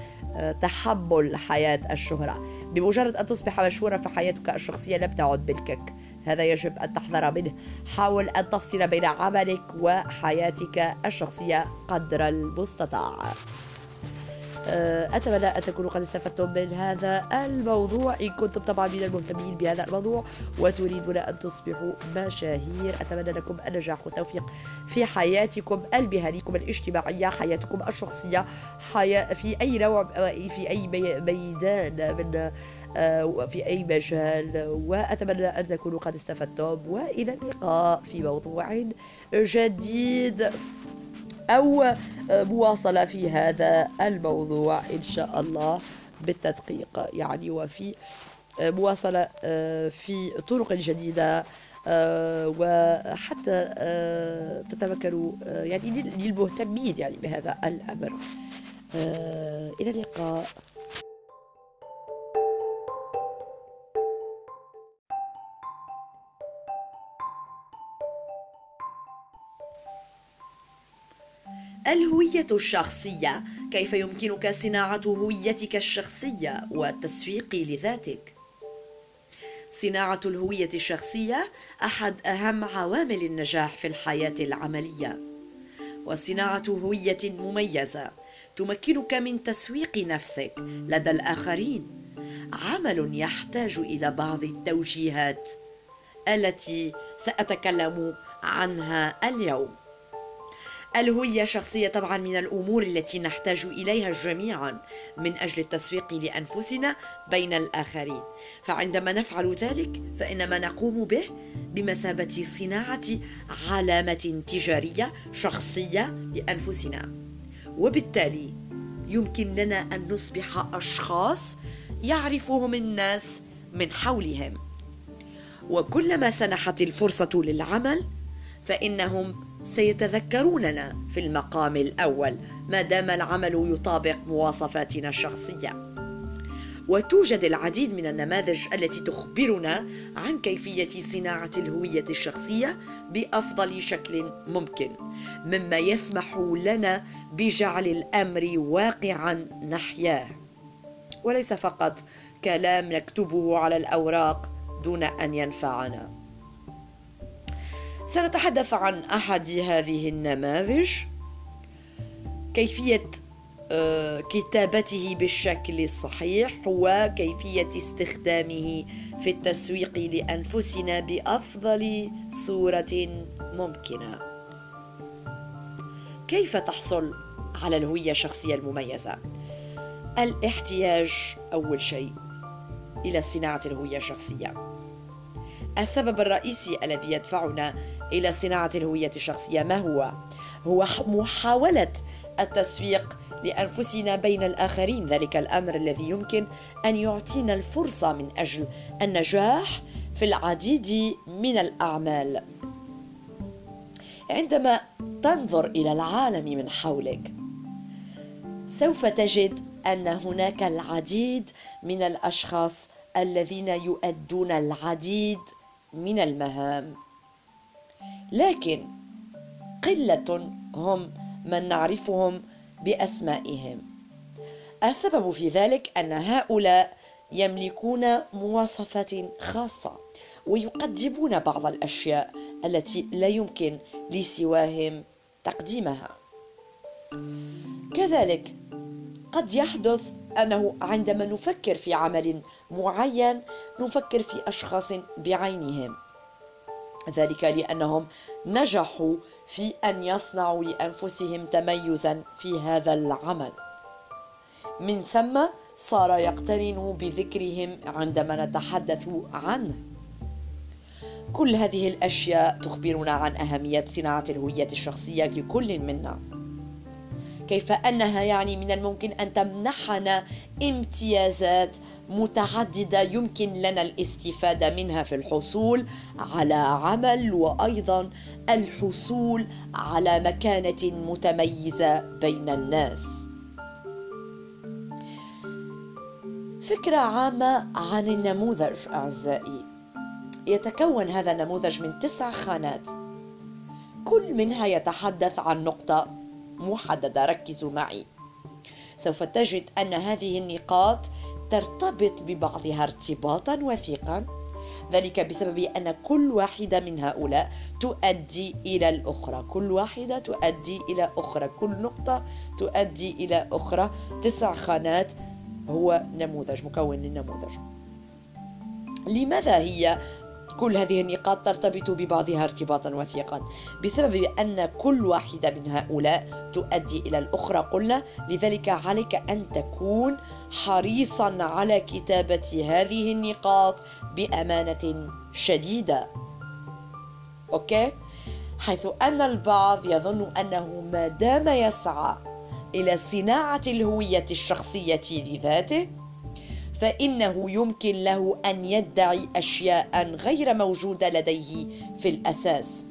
تحمل حياة الشهرة. بمجرد أن تصبح مشهورا فحياتك الشخصية لم تعد ملكك. هذا يجب أن تحذر منه. حاول أن تفصل بين عملك وحياتك الشخصية قدر المستطاع. آه، أتمنى أن تكونوا قد استفدتم من هذا الموضوع. إن كنتم طبعا من المهتمين بهذا الموضوع وتريدون أن تصبحوا مشاهير أتمنى لكم النجاح والتوفيق في حياتكم المهنية الاجتماعية حياتكم الشخصية حياة في أي نوع في أي ميدان من آه، في أي مجال. وأتمنى أن تكونوا قد استفدتم. وإلى اللقاء في موضوع جديد. أو مواصلة في هذا الموضوع إن شاء الله بالتدقيق. يعني وفي مواصلة في طرق جديدة وحتى تتمكنوا يعني للمهتمين يعني بهذا الأمر. إلى اللقاء. الهوية الشخصية. كيف يمكنك صناعة هويتك الشخصية والتسويق لذاتك؟ صناعة الهوية الشخصية أحد أهم عوامل النجاح في الحياة العملية. وصناعة هوية مميزة تمكنك من تسويق نفسك لدى الآخرين. عمل يحتاج إلى بعض التوجيهات التي سأتكلم عنها اليوم. الهوية الشخصية طبعا من الأمور التي نحتاج إليها جميعا من أجل التسويق لأنفسنا بين الآخرين. فعندما نفعل ذلك فإن ما نقوم به بمثابة صناعة علامة تجارية شخصية لأنفسنا. وبالتالي يمكن لنا أن نصبح أشخاص يعرفهم الناس من حولهم. وكلما سنحت الفرصة للعمل فإنهم سيتذكروننا في المقام الأول ما دام العمل يطابق مواصفاتنا الشخصية. وتوجد العديد من النماذج التي تخبرنا عن كيفية صناعة الهوية الشخصية بأفضل شكل ممكن مما يسمح لنا بجعل الأمر واقعا نحياه. وليس فقط كلام نكتبه على الأوراق دون أن ينفعنا. سنتحدث عن أحد هذه النماذج كيفية آه، كتابته بالشكل الصحيح وكيفية استخدامه في التسويق لأنفسنا بأفضل صورة ممكنة. كيف تحصل على الهوية الشخصية المميزة؟ الاحتياج أول شيء إلى صناعة الهوية الشخصية. السبب الرئيسي الذي يدفعنا إلى صناعة الهوية الشخصية ما هو؟ هو محاولة التسويق لأنفسنا بين الآخرين ذلك الأمر الذي يمكن أن يعطينا الفرصة من أجل النجاح في العديد من الأعمال عندما تنظر إلى العالم من حولك سوف تجد أن هناك العديد من الأشخاص الذين يؤدون العديد من المهام. لكن قلة هم من نعرفهم بأسمائهم. السبب في ذلك أن هؤلاء يملكون مواصفات خاصة ويقدمون بعض الأشياء التي لا يمكن لسواهم تقديمها. كذلك قد يحدث أنه عندما نفكر في عمل معين نفكر في أشخاص بعينهم. ذلك لأنهم نجحوا في أن يصنعوا لأنفسهم تميزا في هذا العمل. من ثم صار يقترن بذكرهم عندما نتحدث عنه. كل هذه الأشياء تخبرنا عن أهمية صناعة الهوية الشخصية لكل منا. كيف أنها يعني من الممكن أن تمنحنا امتيازات متعددة يمكن لنا الاستفادة منها في الحصول على عمل وأيضا الحصول على مكانة متميزة بين الناس. فكرة عامة عن النموذج أعزائي. يتكون هذا النموذج من تسع خانات. كل منها يتحدث عن نقطة محددة ركزوا معي. سوف تجد أن هذه النقاط ترتبط ببعضها ارتباطا وثيقا. ذلك بسبب أن كل واحدة من هؤلاء تؤدي إلى الأخرى. كل واحدة تؤدي إلى أخرى. كل نقطة تؤدي إلى أخرى. تسع خانات هو نموذج مكون للنموذج. لماذا هي كل هذه النقاط ترتبط ببعضها ارتباطا وثيقا بسبب أن كل واحدة من هؤلاء تؤدي إلى الأخرى قلنا لذلك عليك أن تكون حريصا على كتابة هذه النقاط بأمانة شديدة أوكي؟ حيث أن البعض يظن أنه ما دام يسعى إلى صناعة الهوية الشخصية لذاته فإنه يمكن له أن يدعي أشياء غير موجودة لديه في الأساس.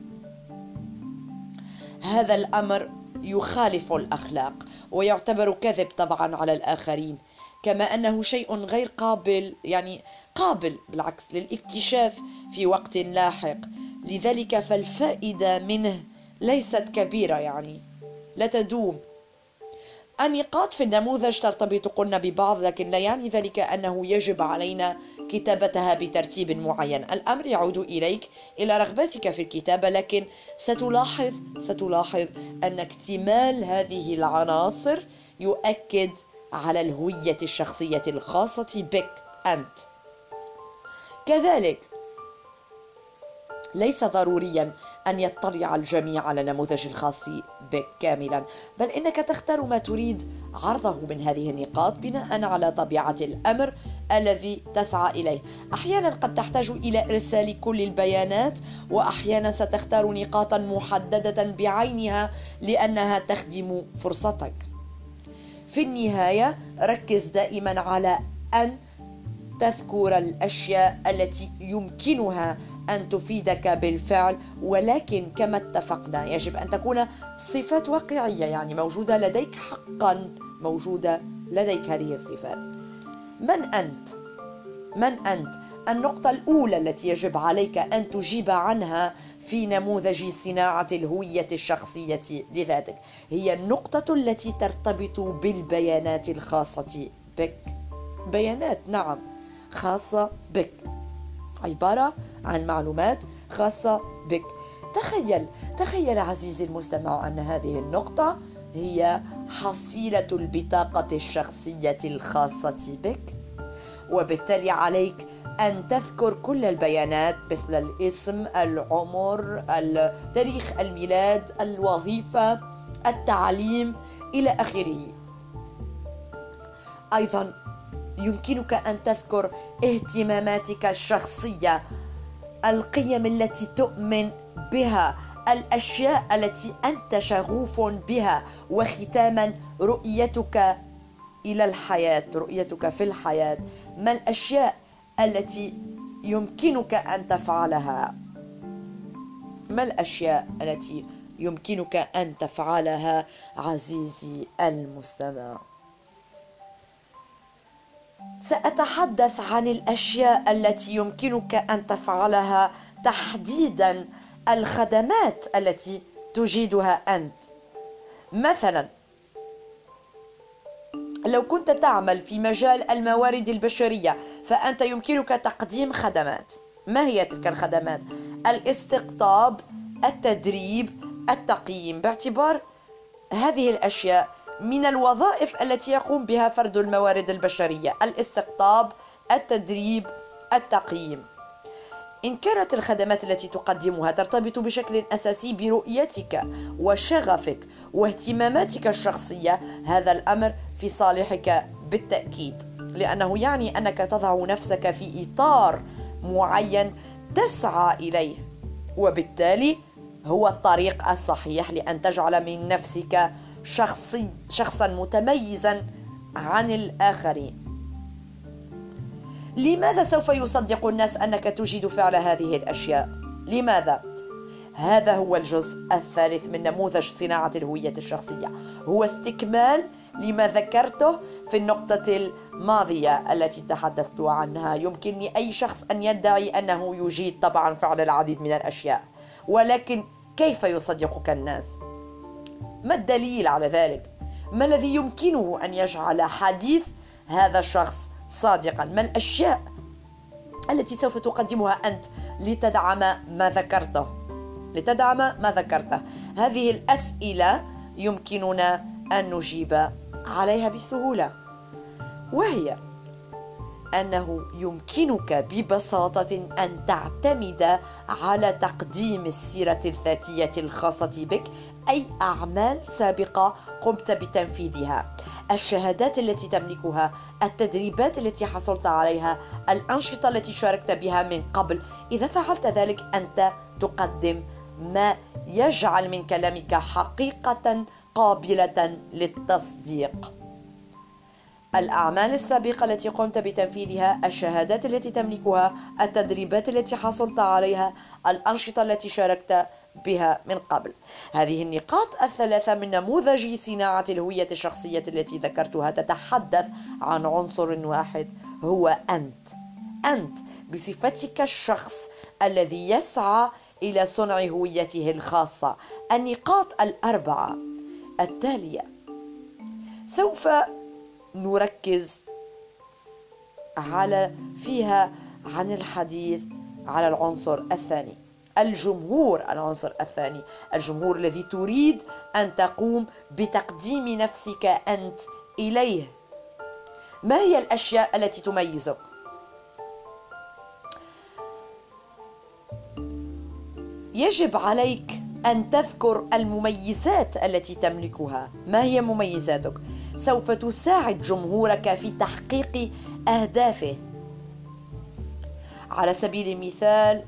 هذا الأمر يخالف الأخلاق ويعتبر كذب طبعا على الآخرين كما أنه شيء غير قابل يعني قابل بالعكس للاكتشاف في وقت لاحق لذلك فالفائدة منه ليست كبيرة يعني لا تدوم النقاط في النموذج ترتبط قلنا ببعض لكن لا يعني ذلك أنه يجب علينا كتابتها بترتيب معين. الأمر يعود إليك إلى رغبتك في الكتابة لكن ستلاحظ ستلاحظ أن اكتمال هذه العناصر يؤكد على الهوية الشخصية الخاصة بك أنت. كذلك ليس ضروريا أن يطلع الجميع على نموذج الخاص بك كاملا. بل إنك تختار ما تريد عرضه من هذه النقاط بناء على طبيعة الأمر الذي تسعى إليه. أحيانا قد تحتاج إلى إرسال كل البيانات وأحيانا ستختار نقاطا محددة بعينها لأنها تخدم فرصتك. في النهاية ركز دائما على أن تذكر الأشياء التي يمكنها أن تفيدك بالفعل ولكن كما اتفقنا يجب أن تكون صفات واقعية يعني موجودة لديك حقا موجودة لديك هذه الصفات. من أنت؟ من أنت؟ النقطة الأولى التي يجب عليك أن تجيب عنها في نموذج صناعة الهوية الشخصية لذاتك هي النقطة التي ترتبط بالبيانات الخاصة بك. بيانات نعم. خاصة بك. عبارة عن معلومات خاصة بك. تخيل تخيل عزيزي المستمع أن هذه النقطة هي حصيلة البطاقة الشخصية الخاصة بك. وبالتالي عليك أن تذكر كل البيانات مثل الاسم، العمر، تاريخ الميلاد، الوظيفة، التعليم إلى آخره. أيضا يمكنك أن تذكر اهتماماتك الشخصية القيم التي تؤمن بها الأشياء التي أنت شغوف بها وختاما رؤيتك إلى الحياة رؤيتك في الحياة. ما الأشياء التي يمكنك أن تفعلها؟ ما الأشياء التي يمكنك أن تفعلها عزيزي المستمع؟ سأتحدث عن الأشياء التي يمكنك أن تفعلها تحديدا الخدمات التي تجيدها أنت. مثلا لو كنت تعمل في مجال الموارد البشرية فأنت يمكنك تقديم خدمات. ما هي تلك الخدمات؟ الاستقطاب، التدريب، التقييم باعتبار. هذه الأشياء من الوظائف التي يقوم بها فرد الموارد البشرية الاستقطاب، التدريب، التقييم. إن كانت الخدمات التي تقدمها ترتبط بشكل أساسي برؤيتك وشغفك واهتماماتك الشخصية هذا الأمر في صالحك بالتأكيد. لأنه يعني أنك تضع نفسك في إطار معين تسعى إليه. وبالتالي هو الطريق الصحيح لأن تجعل من نفسك شخصي شخصا متميزا عن الآخرين لماذا سوف يصدق الناس أنك تجيد فعل هذه الأشياء؟ لماذا؟ هذا هو الجزء الثالث من نموذج صناعة الهوية الشخصية هو استكمال لما ذكرته في النقطة الماضية التي تحدثت عنها يمكن لأي شخص أن يدعي أنه يجيد طبعا فعل العديد من الأشياء ولكن كيف يصدقك الناس؟ ما الدليل على ذلك؟ ما الذي يمكنه أن يجعل حديث هذا الشخص صادقا؟ ما الأشياء التي سوف تقدمها أنت لتدعم ما ذكرته؟ لتدعم ما ذكرته. هذه الأسئلة يمكننا أن نجيب عليها بسهولة. وهي أنه يمكنك ببساطة أن تعتمد على تقديم السيرة الذاتية الخاصة بك أي أعمال سابقة قمت بتنفيذها. الشهادات التي تملكها التدريبات التي حصلت عليها الأنشطة التي شاركت بها من قبل. إذا فعلت ذلك أنت تقدم ما يجعل من كلامك حقيقة قابلة للتصديق. الأعمال السابقة التي قمت بتنفيذها الشهادات التي تملكها التدريبات التي حصلت عليها الأنشطة التي شاركت بها من قبل. هذه النقاط الثلاثة من نموذج صناعة الهوية الشخصية التي ذكرتها. تتحدث عن عنصر واحد هو أنت. أنت بصفتك الشخص الذي يسعى إلى صنع هويته الخاصة. النقاط الأربعة التالية سوف نركز على فيها عن الحديث على العنصر الثاني. الجمهور العنصر الثاني. الجمهور الذي تريد أن تقوم بتقديم نفسك أنت إليه. ما هي الأشياء التي تميزك؟ يجب عليك أن تذكر المميزات التي تملكها. ما هي مميزاتك؟ سوف تساعد جمهورك في تحقيق أهدافه. على سبيل المثال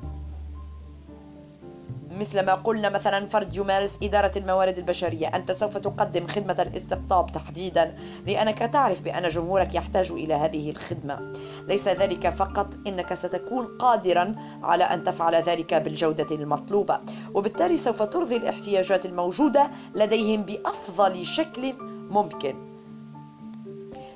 مثل ما قلنا مثلا فرد يمارس إدارة الموارد البشرية أنت سوف تقدم خدمة الاستقطاب تحديدا لأنك تعرف بأن جمهورك يحتاج إلى هذه الخدمة. ليس ذلك فقط إنك ستكون قادرا على أن تفعل ذلك بالجودة المطلوبة. وبالتالي سوف ترضي الاحتياجات الموجودة لديهم بأفضل شكل ممكن.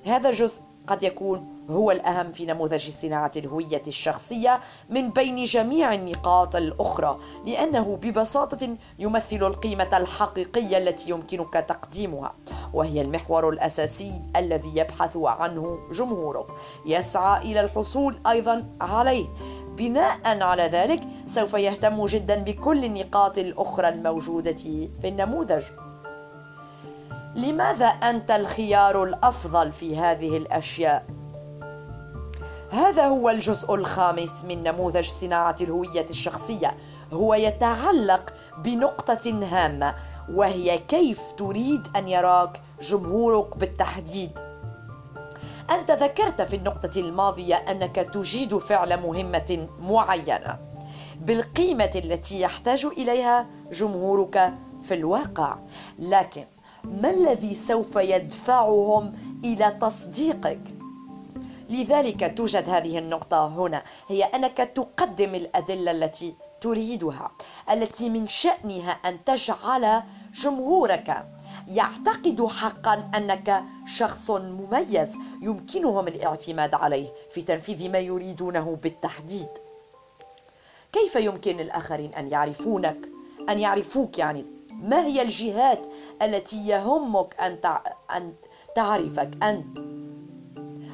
هذا جزء قد يكون هو الأهم في نموذج صناعة الهوية الشخصية من بين جميع النقاط الأخرى لأنه ببساطة يمثل القيمة الحقيقية التي يمكنك تقديمها وهي المحور الأساسي الذي يبحث عنه جمهورك. يسعى إلى الحصول أيضا عليه. بناء على ذلك سوف يهتم جدا بكل النقاط الأخرى الموجودة في النموذج. لماذا أنت الخيار الأفضل في هذه الأشياء؟ هذا هو الجزء الخامس من نموذج صناعة الهوية الشخصية. هو يتعلق بنقطة هامة وهي كيف تريد أن يراك جمهورك بالتحديد. أنت ذكرت في النقطة الماضية أنك تجيد فعل مهمة معينة. بالقيمة التي يحتاج إليها جمهورك في الواقع. لكن ما الذي سوف يدفعهم إلى تصديقك؟ لذلك توجد هذه النقطة هنا هي أنك تقدم الأدلة التي تريدها التي من شأنها أن تجعل جمهورك يعتقد حقا أنك شخص مميز يمكنهم الاعتماد عليه في تنفيذ ما يريدونه بالتحديد. كيف يمكن الآخرين أن يعرفونك أن يعرفوك يعني؟ ما هي الجهات التي يهمك أن أن تعرفك؟ أن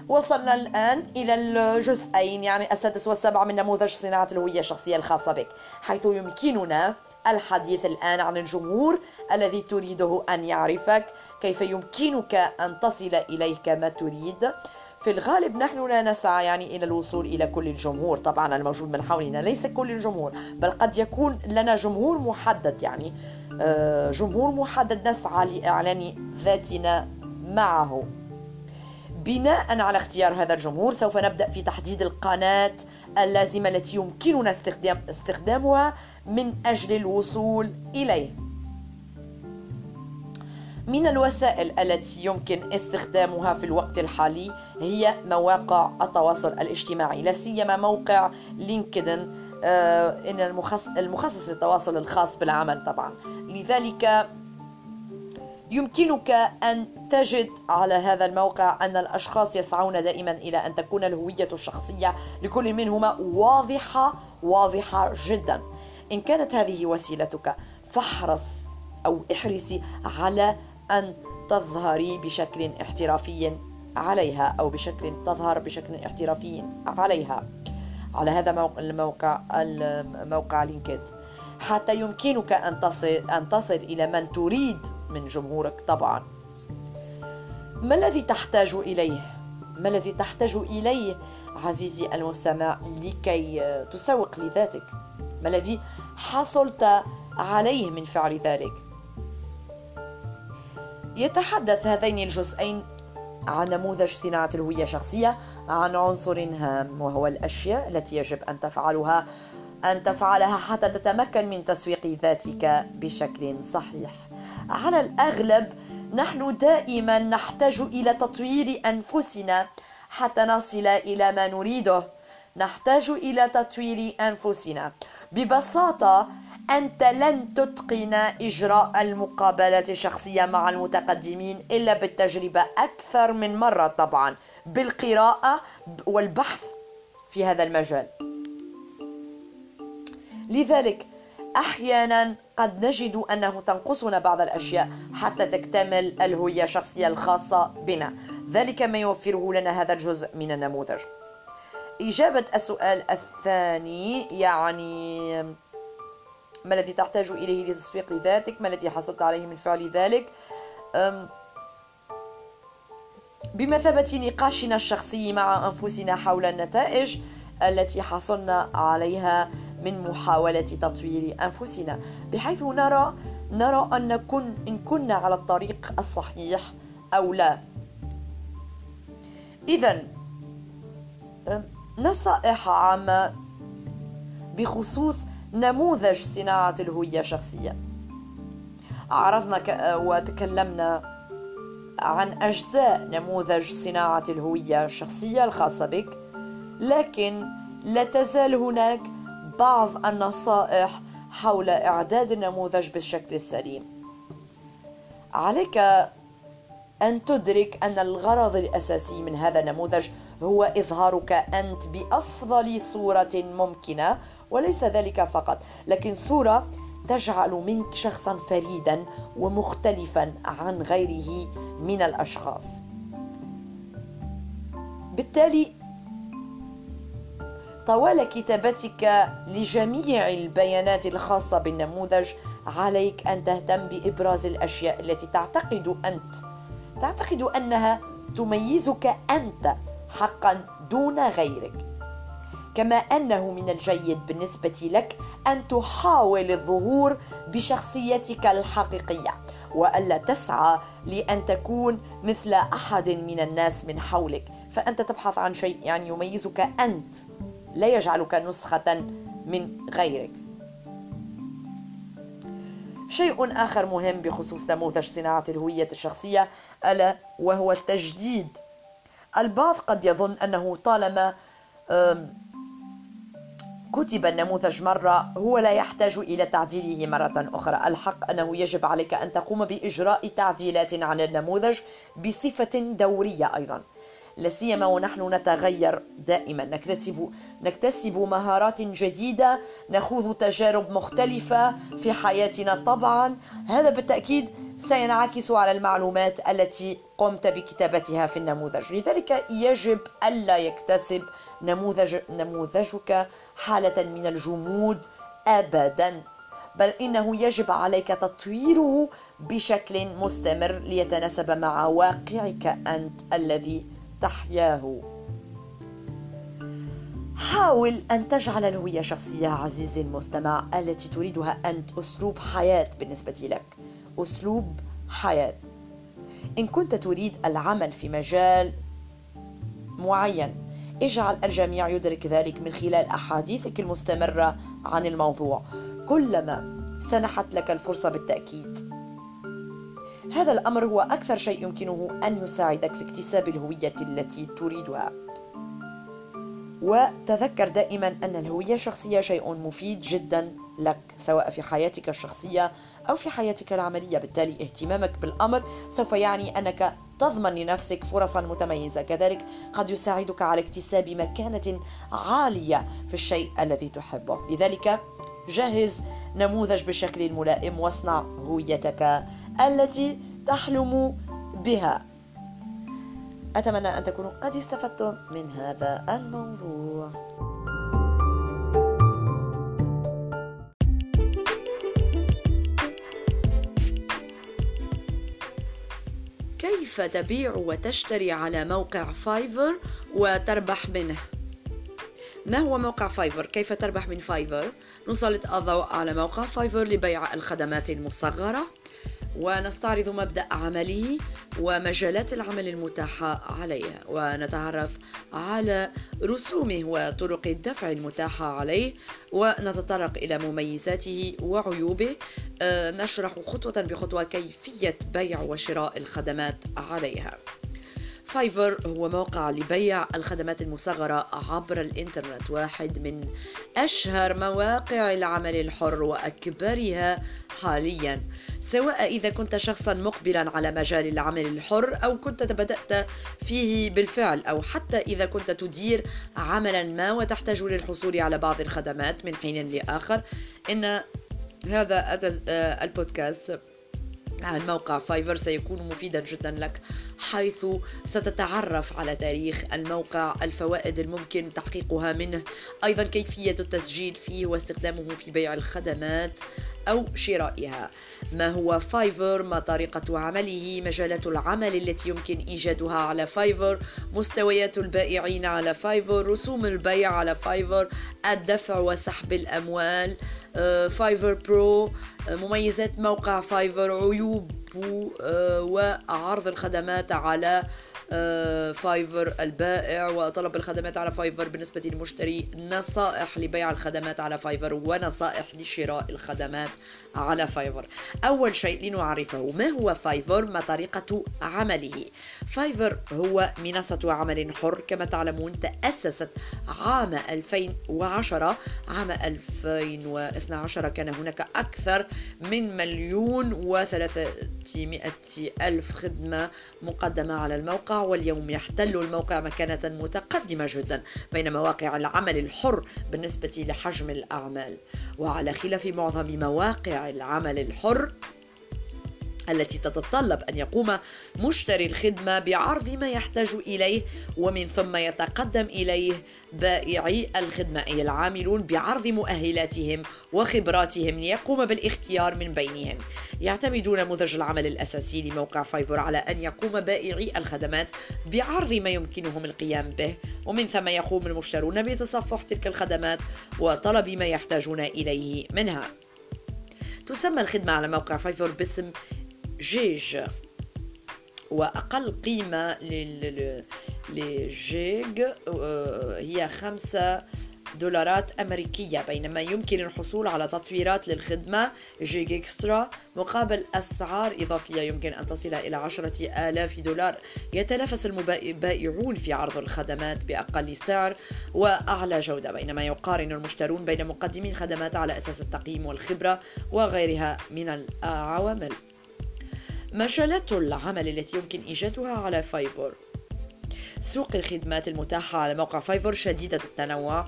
وصلنا الآن إلى الجزئين يعني السادس والسابع من نموذج صناعة الهوية الشخصية الخاصة بك حيث يمكننا الحديث الآن عن الجمهور الذي تريده أن يعرفك كيف يمكنك أن تصل إليه كما تريد. في الغالب نحن لا نسعى يعني إلى الوصول إلى كل الجمهور طبعا الموجود من حولنا ليس كل الجمهور بل قد يكون لنا جمهور محدد يعني آه، جمهور محدد نسعى لإعلان ذاتنا معه. بناء على اختيار هذا الجمهور سوف نبدأ في تحديد القناة اللازمة التي يمكننا استخدام استخدامها من أجل الوصول إليه. من الوسائل التي يمكن استخدامها في الوقت الحالي هي مواقع التواصل الاجتماعي لا سيما موقع لينكدين. آه، إن المخصص, المخصص للتواصل الخاص بالعمل طبعا. لذلك يمكنك أن تجد على هذا الموقع أن الأشخاص يسعون دائما إلى أن تكون الهوية الشخصية لكل منهما واضحة واضحة جدا. إن كانت هذه وسيلتك فاحرص أو احرصي على أن تظهري بشكل احترافي عليها أو بشكل تظهر بشكل احترافي عليها. على هذا الموقع الموقع لينكد. حتى يمكنك أن تصل أن تصل إلى من تريد من جمهورك طبعا ما الذي تحتاج إليه؟ ما الذي تحتاج إليه عزيزي المستمع لكي تسوق لذاتك؟ ما الذي حصلت عليه من فعل ذلك؟ يتحدث هذين الجزئين عن نموذج صناعة الهوية الشخصية عن عنصر هام وهو الأشياء التي يجب أن تفعلها أن تفعلها حتى تتمكن من تسويق ذاتك بشكل صحيح. على الأغلب نحن دائما نحتاج إلى تطوير أنفسنا حتى نصل إلى ما نريده. نحتاج إلى تطوير أنفسنا. ببساطة أنت لن تتقن إجراء المقابلات الشخصية مع المتقدمين إلا بالتجربة أكثر من مرة طبعا بالقراءة والبحث في هذا المجال لذلك أحيانا قد نجد أنه تنقصنا بعض الأشياء حتى تكتمل الهوية الشخصية الخاصة بنا. ذلك ما يوفره لنا هذا الجزء من النموذج. إجابة السؤال الثاني يعني ما الذي تحتاج إليه لتسويق ذاتك؟ ما الذي حصلت عليه من فعل ذلك؟ بمثابة نقاشنا الشخصي مع أنفسنا حول النتائج التي حصلنا عليها من محاولة تطوير أنفسنا بحيث نرى نرى أن نكون إن كنا على الطريق الصحيح أو لا. إذا نصائح عامة بخصوص نموذج صناعة الهوية الشخصية. عرضنا وتكلمنا عن أجزاء نموذج صناعة الهوية الشخصية الخاصة بك. لكن لا تزال هناك بعض النصائح حول إعداد النموذج بالشكل السليم. عليك أن تدرك أن الغرض الأساسي من هذا النموذج هو إظهارك أنت بأفضل صورة ممكنة وليس ذلك فقط لكن صورة تجعل منك شخصا فريدا ومختلفا عن غيره من الأشخاص. بالتالي طوال كتابتك لجميع البيانات الخاصة بالنموذج عليك أن تهتم بإبراز الأشياء التي تعتقد أنت. تعتقد أنها تميزك أنت حقا دون غيرك. كما أنه من الجيد بالنسبة لك أن تحاول الظهور بشخصيتك الحقيقية وألا تسعى لأن تكون مثل أحد من الناس من حولك. فأنت تبحث عن شيء يعني يميزك أنت. لا يجعلك نسخة من غيرك. شيء آخر مهم بخصوص نموذج صناعة الهوية الشخصية ألا وهو التجديد. البعض قد يظن أنه طالما كتب النموذج مرة هو لا يحتاج إلى تعديله مرة أخرى. الحق أنه يجب عليك أن تقوم بإجراء تعديلات على النموذج بصفة دورية أيضا. لا سيما ونحن نتغير دائما. نكتسب نكتسب مهارات جديدة نخوض تجارب مختلفة في حياتنا طبعا. هذا بالتأكيد سينعكس على المعلومات التي قمت بكتابتها في النموذج. لذلك يجب ألا يكتسب نموذج نموذجك حالة من الجمود ابدا بل إنه يجب عليك تطويره بشكل مستمر ليتناسب مع واقعك أنت الذي تحياه. حاول أن تجعل الهوية شخصية عزيزي المستمع التي تريدها أنت أسلوب حياة بالنسبة لك. أسلوب حياة. إن كنت تريد العمل في مجال معين اجعل الجميع يدرك ذلك من خلال أحاديثك المستمرة عن الموضوع. كلما سنحت لك الفرصة بالتأكيد. هذا الأمر هو أكثر شيء يمكنه أن يساعدك في اكتساب الهوية التي تريدها. وتذكر دائما أن الهوية الشخصية شيء مفيد جدا لك سواء في حياتك الشخصية أو في حياتك العملية. بالتالي اهتمامك بالأمر سوف يعني أنك تضمن لنفسك فرصا متميزة. كذلك قد يساعدك على اكتساب مكانة عالية في الشيء الذي تحبه. لذلك جهز نموذج بالشكل الملائم واصنع هويتك التي تحلم بها أتمنى أن تكونوا قد استفدتم من هذا الموضوع كيف تبيع وتشتري على موقع فايفر وتربح منه ما هو موقع فايفر؟ كيف تربح من فايفر؟ نسلط الضوء على موقع فايفر لبيع الخدمات المصغرة ونستعرض مبدأ عمله ومجالات العمل المتاحة عليه ونتعرف على رسومه وطرق الدفع المتاحة عليه ونتطرق إلى مميزاته وعيوبه. آه، نشرح خطوة بخطوة كيفية بيع وشراء الخدمات عليها. فايفر هو موقع لبيع الخدمات المصغرة عبر الإنترنت واحد من أشهر مواقع العمل الحر وأكبرها حاليا. سواء إذا كنت شخصا مقبلا على مجال العمل الحر أو كنت بدأت فيه بالفعل أو حتى إذا كنت تدير عملا ما وتحتاج للحصول على بعض الخدمات من حين لآخر. إن هذا البودكاست. عن موقع Fiverr سيكون مفيدا جدا لك حيث ستتعرف على تاريخ الموقع الفوائد الممكن تحقيقها منه أيضا كيفية التسجيل فيه واستخدامه في بيع الخدمات أو شرائها. ما هو Fiverr؟ ما طريقة عمله؟ مجالات العمل التي يمكن إيجادها على Fiverr؟ مستويات البائعين على Fiverr؟ رسوم البيع على Fiverr؟ الدفع وسحب الأموال؟ Fiverr Pro مميزات موقع Fiverr عيوبه آه، وعرض الخدمات على Fiverr البائع وطلب الخدمات على Fiverr بالنسبة للمشتري نصائح لبيع الخدمات على Fiverr ونصائح لشراء الخدمات على Fiverr أول شيء لنعرفه ما هو Fiverr ما طريقة عمله؟ Fiverr هو منصة عمل حر كما تعلمون تأسست عام 2010 عام 2012 كان هناك أكثر من مليون وثلاثمائة ألف خدمة مقدمة على الموقع واليوم يحتل الموقع مكانة متقدمة جدا بين مواقع العمل الحر بالنسبة لحجم الأعمال. وعلى خلاف معظم مواقع العمل الحر التي تتطلب أن يقوم مشتري الخدمة بعرض ما يحتاج إليه ومن ثم يتقدم إليه بائعي الخدمة أي العاملون بعرض مؤهلاتهم وخبراتهم ليقوم بالاختيار من بينهم. يعتمد نموذج العمل الأساسي لموقع Fiverr على أن يقوم بائعي الخدمات بعرض ما يمكنهم القيام به. ومن ثم يقوم المشترون بتصفح تلك الخدمات وطلب ما يحتاجون إليه منها. تسمى الخدمة على موقع Fiverr باسم جيج وأقل قيمة للجيج هي خمسة دولارات أمريكية بينما يمكن الحصول على تطويرات للخدمة جيج إكسترا مقابل أسعار إضافية يمكن أن تصل إلى عشرة آلاف دولار يتنافس البائعون في عرض الخدمات بأقل سعر وأعلى جودة بينما يقارن المشترون بين مقدمي الخدمات على أساس التقييم والخبرة وغيرها من العوامل مجالات العمل التي يمكن إيجادها على Fiverr. سوق الخدمات المتاحة على موقع Fiverr شديدة التنوع.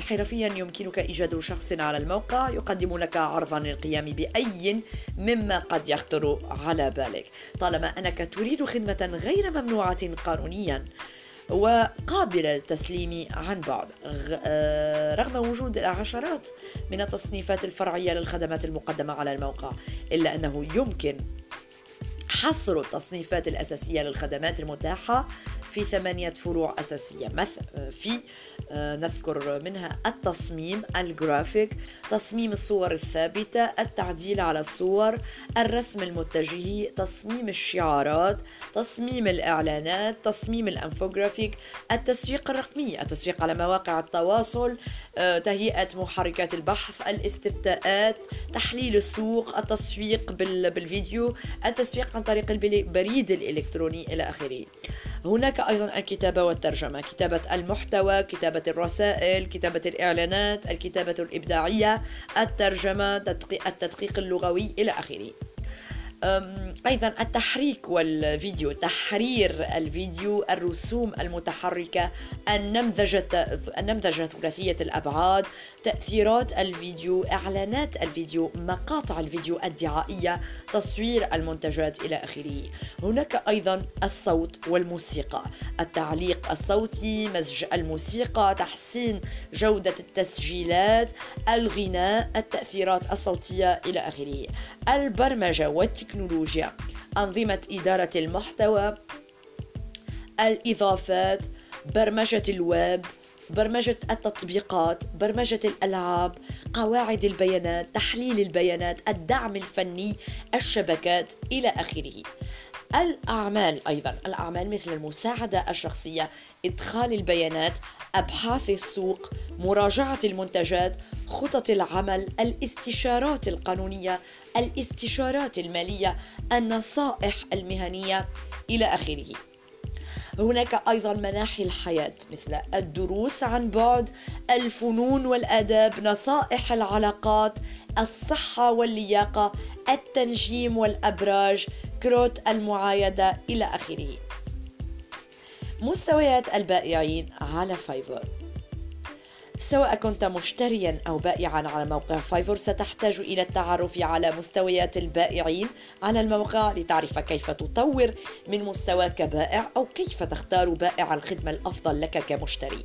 حرفيا يمكنك إيجاد شخص على الموقع يقدم لك عرضا للقيام بأي مما قد يخطر على بالك. طالما أنك تريد خدمة غير ممنوعة قانونيا. وقابلة للتسليم عن بعد آه، رغم وجود العشرات من التصنيفات الفرعية للخدمات المقدمة على الموقع إلا أنه يمكن حصر التصنيفات الأساسية للخدمات المتاحة في ثمانية فروع أساسية. مثل في آه، نذكر منها التصميم الجرافيك تصميم الصور الثابتة التعديل على الصور الرسم المتجهي تصميم الشعارات تصميم الإعلانات تصميم الأنفوغرافيك التسويق الرقمي التسويق على مواقع التواصل تهيئة محركات البحث الاستفتاءات تحليل السوق التسويق بالفيديو التسويق عن طريق البريد الإلكتروني إلى آخره. هناك أيضا الكتابة والترجمة كتابة المحتوى كتابة الرسائل كتابة الإعلانات الكتابة الإبداعية الترجمة التدقيق اللغوي إلى آخره. أيضا التحريك والفيديو تحرير الفيديو الرسوم المتحركة النمذجة النمذجة ثلاثية الأبعاد تأثيرات الفيديو إعلانات الفيديو مقاطع الفيديو الدعائية تصوير المنتجات إلى آخره. هناك أيضا الصوت والموسيقى. التعليق الصوتي مزج الموسيقى تحسين جودة التسجيلات الغناء التأثيرات الصوتية إلى آخره. البرمجة والتكنولوجيا التكنولوجيا. أنظمة إدارة المحتوى الإضافات برمجة الويب برمجة التطبيقات برمجة الألعاب قواعد البيانات تحليل البيانات الدعم الفني الشبكات إلى آخره. الأعمال أيضا. الأعمال مثل المساعدة الشخصية إدخال البيانات أبحاث السوق مراجعة المنتجات خطط العمل الاستشارات القانونية الاستشارات المالية النصائح المهنية إلى آخره. هناك أيضا مناحي الحياة مثل الدروس عن بعد الفنون والآداب نصائح العلاقات الصحة واللياقة التنجيم والأبراج كروت المعايدة إلى آخره. مستويات البائعين على Fiverr سواء كنت مشتريا أو بائعا على موقع Fiverr ستحتاج إلى التعرف على مستويات البائعين على الموقع لتعرف كيف تطور من مستواك كبائع أو كيف تختار بائع الخدمة الأفضل لك كمشتري.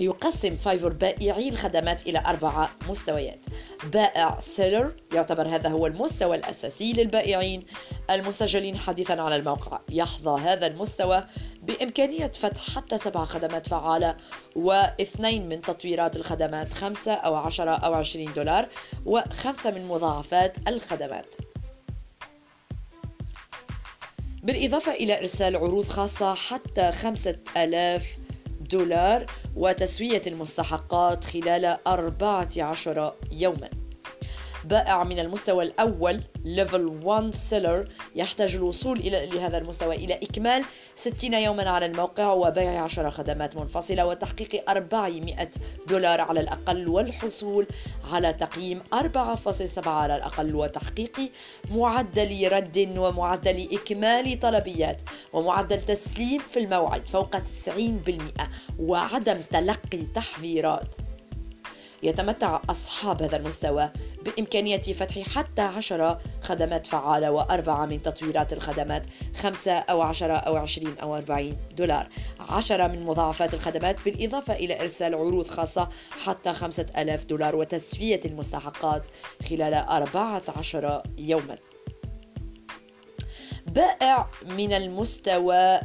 يقسم Fiverr بائعي الخدمات إلى أربعة مستويات. بائع seller يعتبر هذا هو المستوى الأساسي للبائعين. المسجلين حديثا على الموقع. يحظى هذا المستوى بإمكانية فتح حتى سبع خدمات فعالة واثنين من تطويرات الخدمات خمسة أو عشرة أو عشرين دولار وخمسة من مضاعفات الخدمات. بالإضافة إلى إرسال عروض خاصة حتى خمسة ألاف دولار وتسوية المستحقات خلال 14 يوماً. بائع من المستوى الأول level 1 seller يحتاج الوصول إلى لهذا المستوى إلى إكمال 60 يوما على الموقع وبيع 10 خدمات منفصلة وتحقيق 400 دولار على الأقل والحصول على تقييم 4.7 على الأقل وتحقيق معدل رد ومعدل إكمال طلبيات ومعدل تسليم في الموعد فوق 90% وعدم تلقي تحذيرات. يتمتع أصحاب هذا المستوى بإمكانية فتح حتى عشرة خدمات فعالة وأربعة من تطويرات الخدمات خمسة أو عشرة أو عشرين أو أربعين دولار. عشرة من مضاعفات الخدمات بالإضافة إلى إرسال عروض خاصة حتى خمسة ألاف دولار وتسوية المستحقات خلال أربعة عشر يوما. بائع من المستوى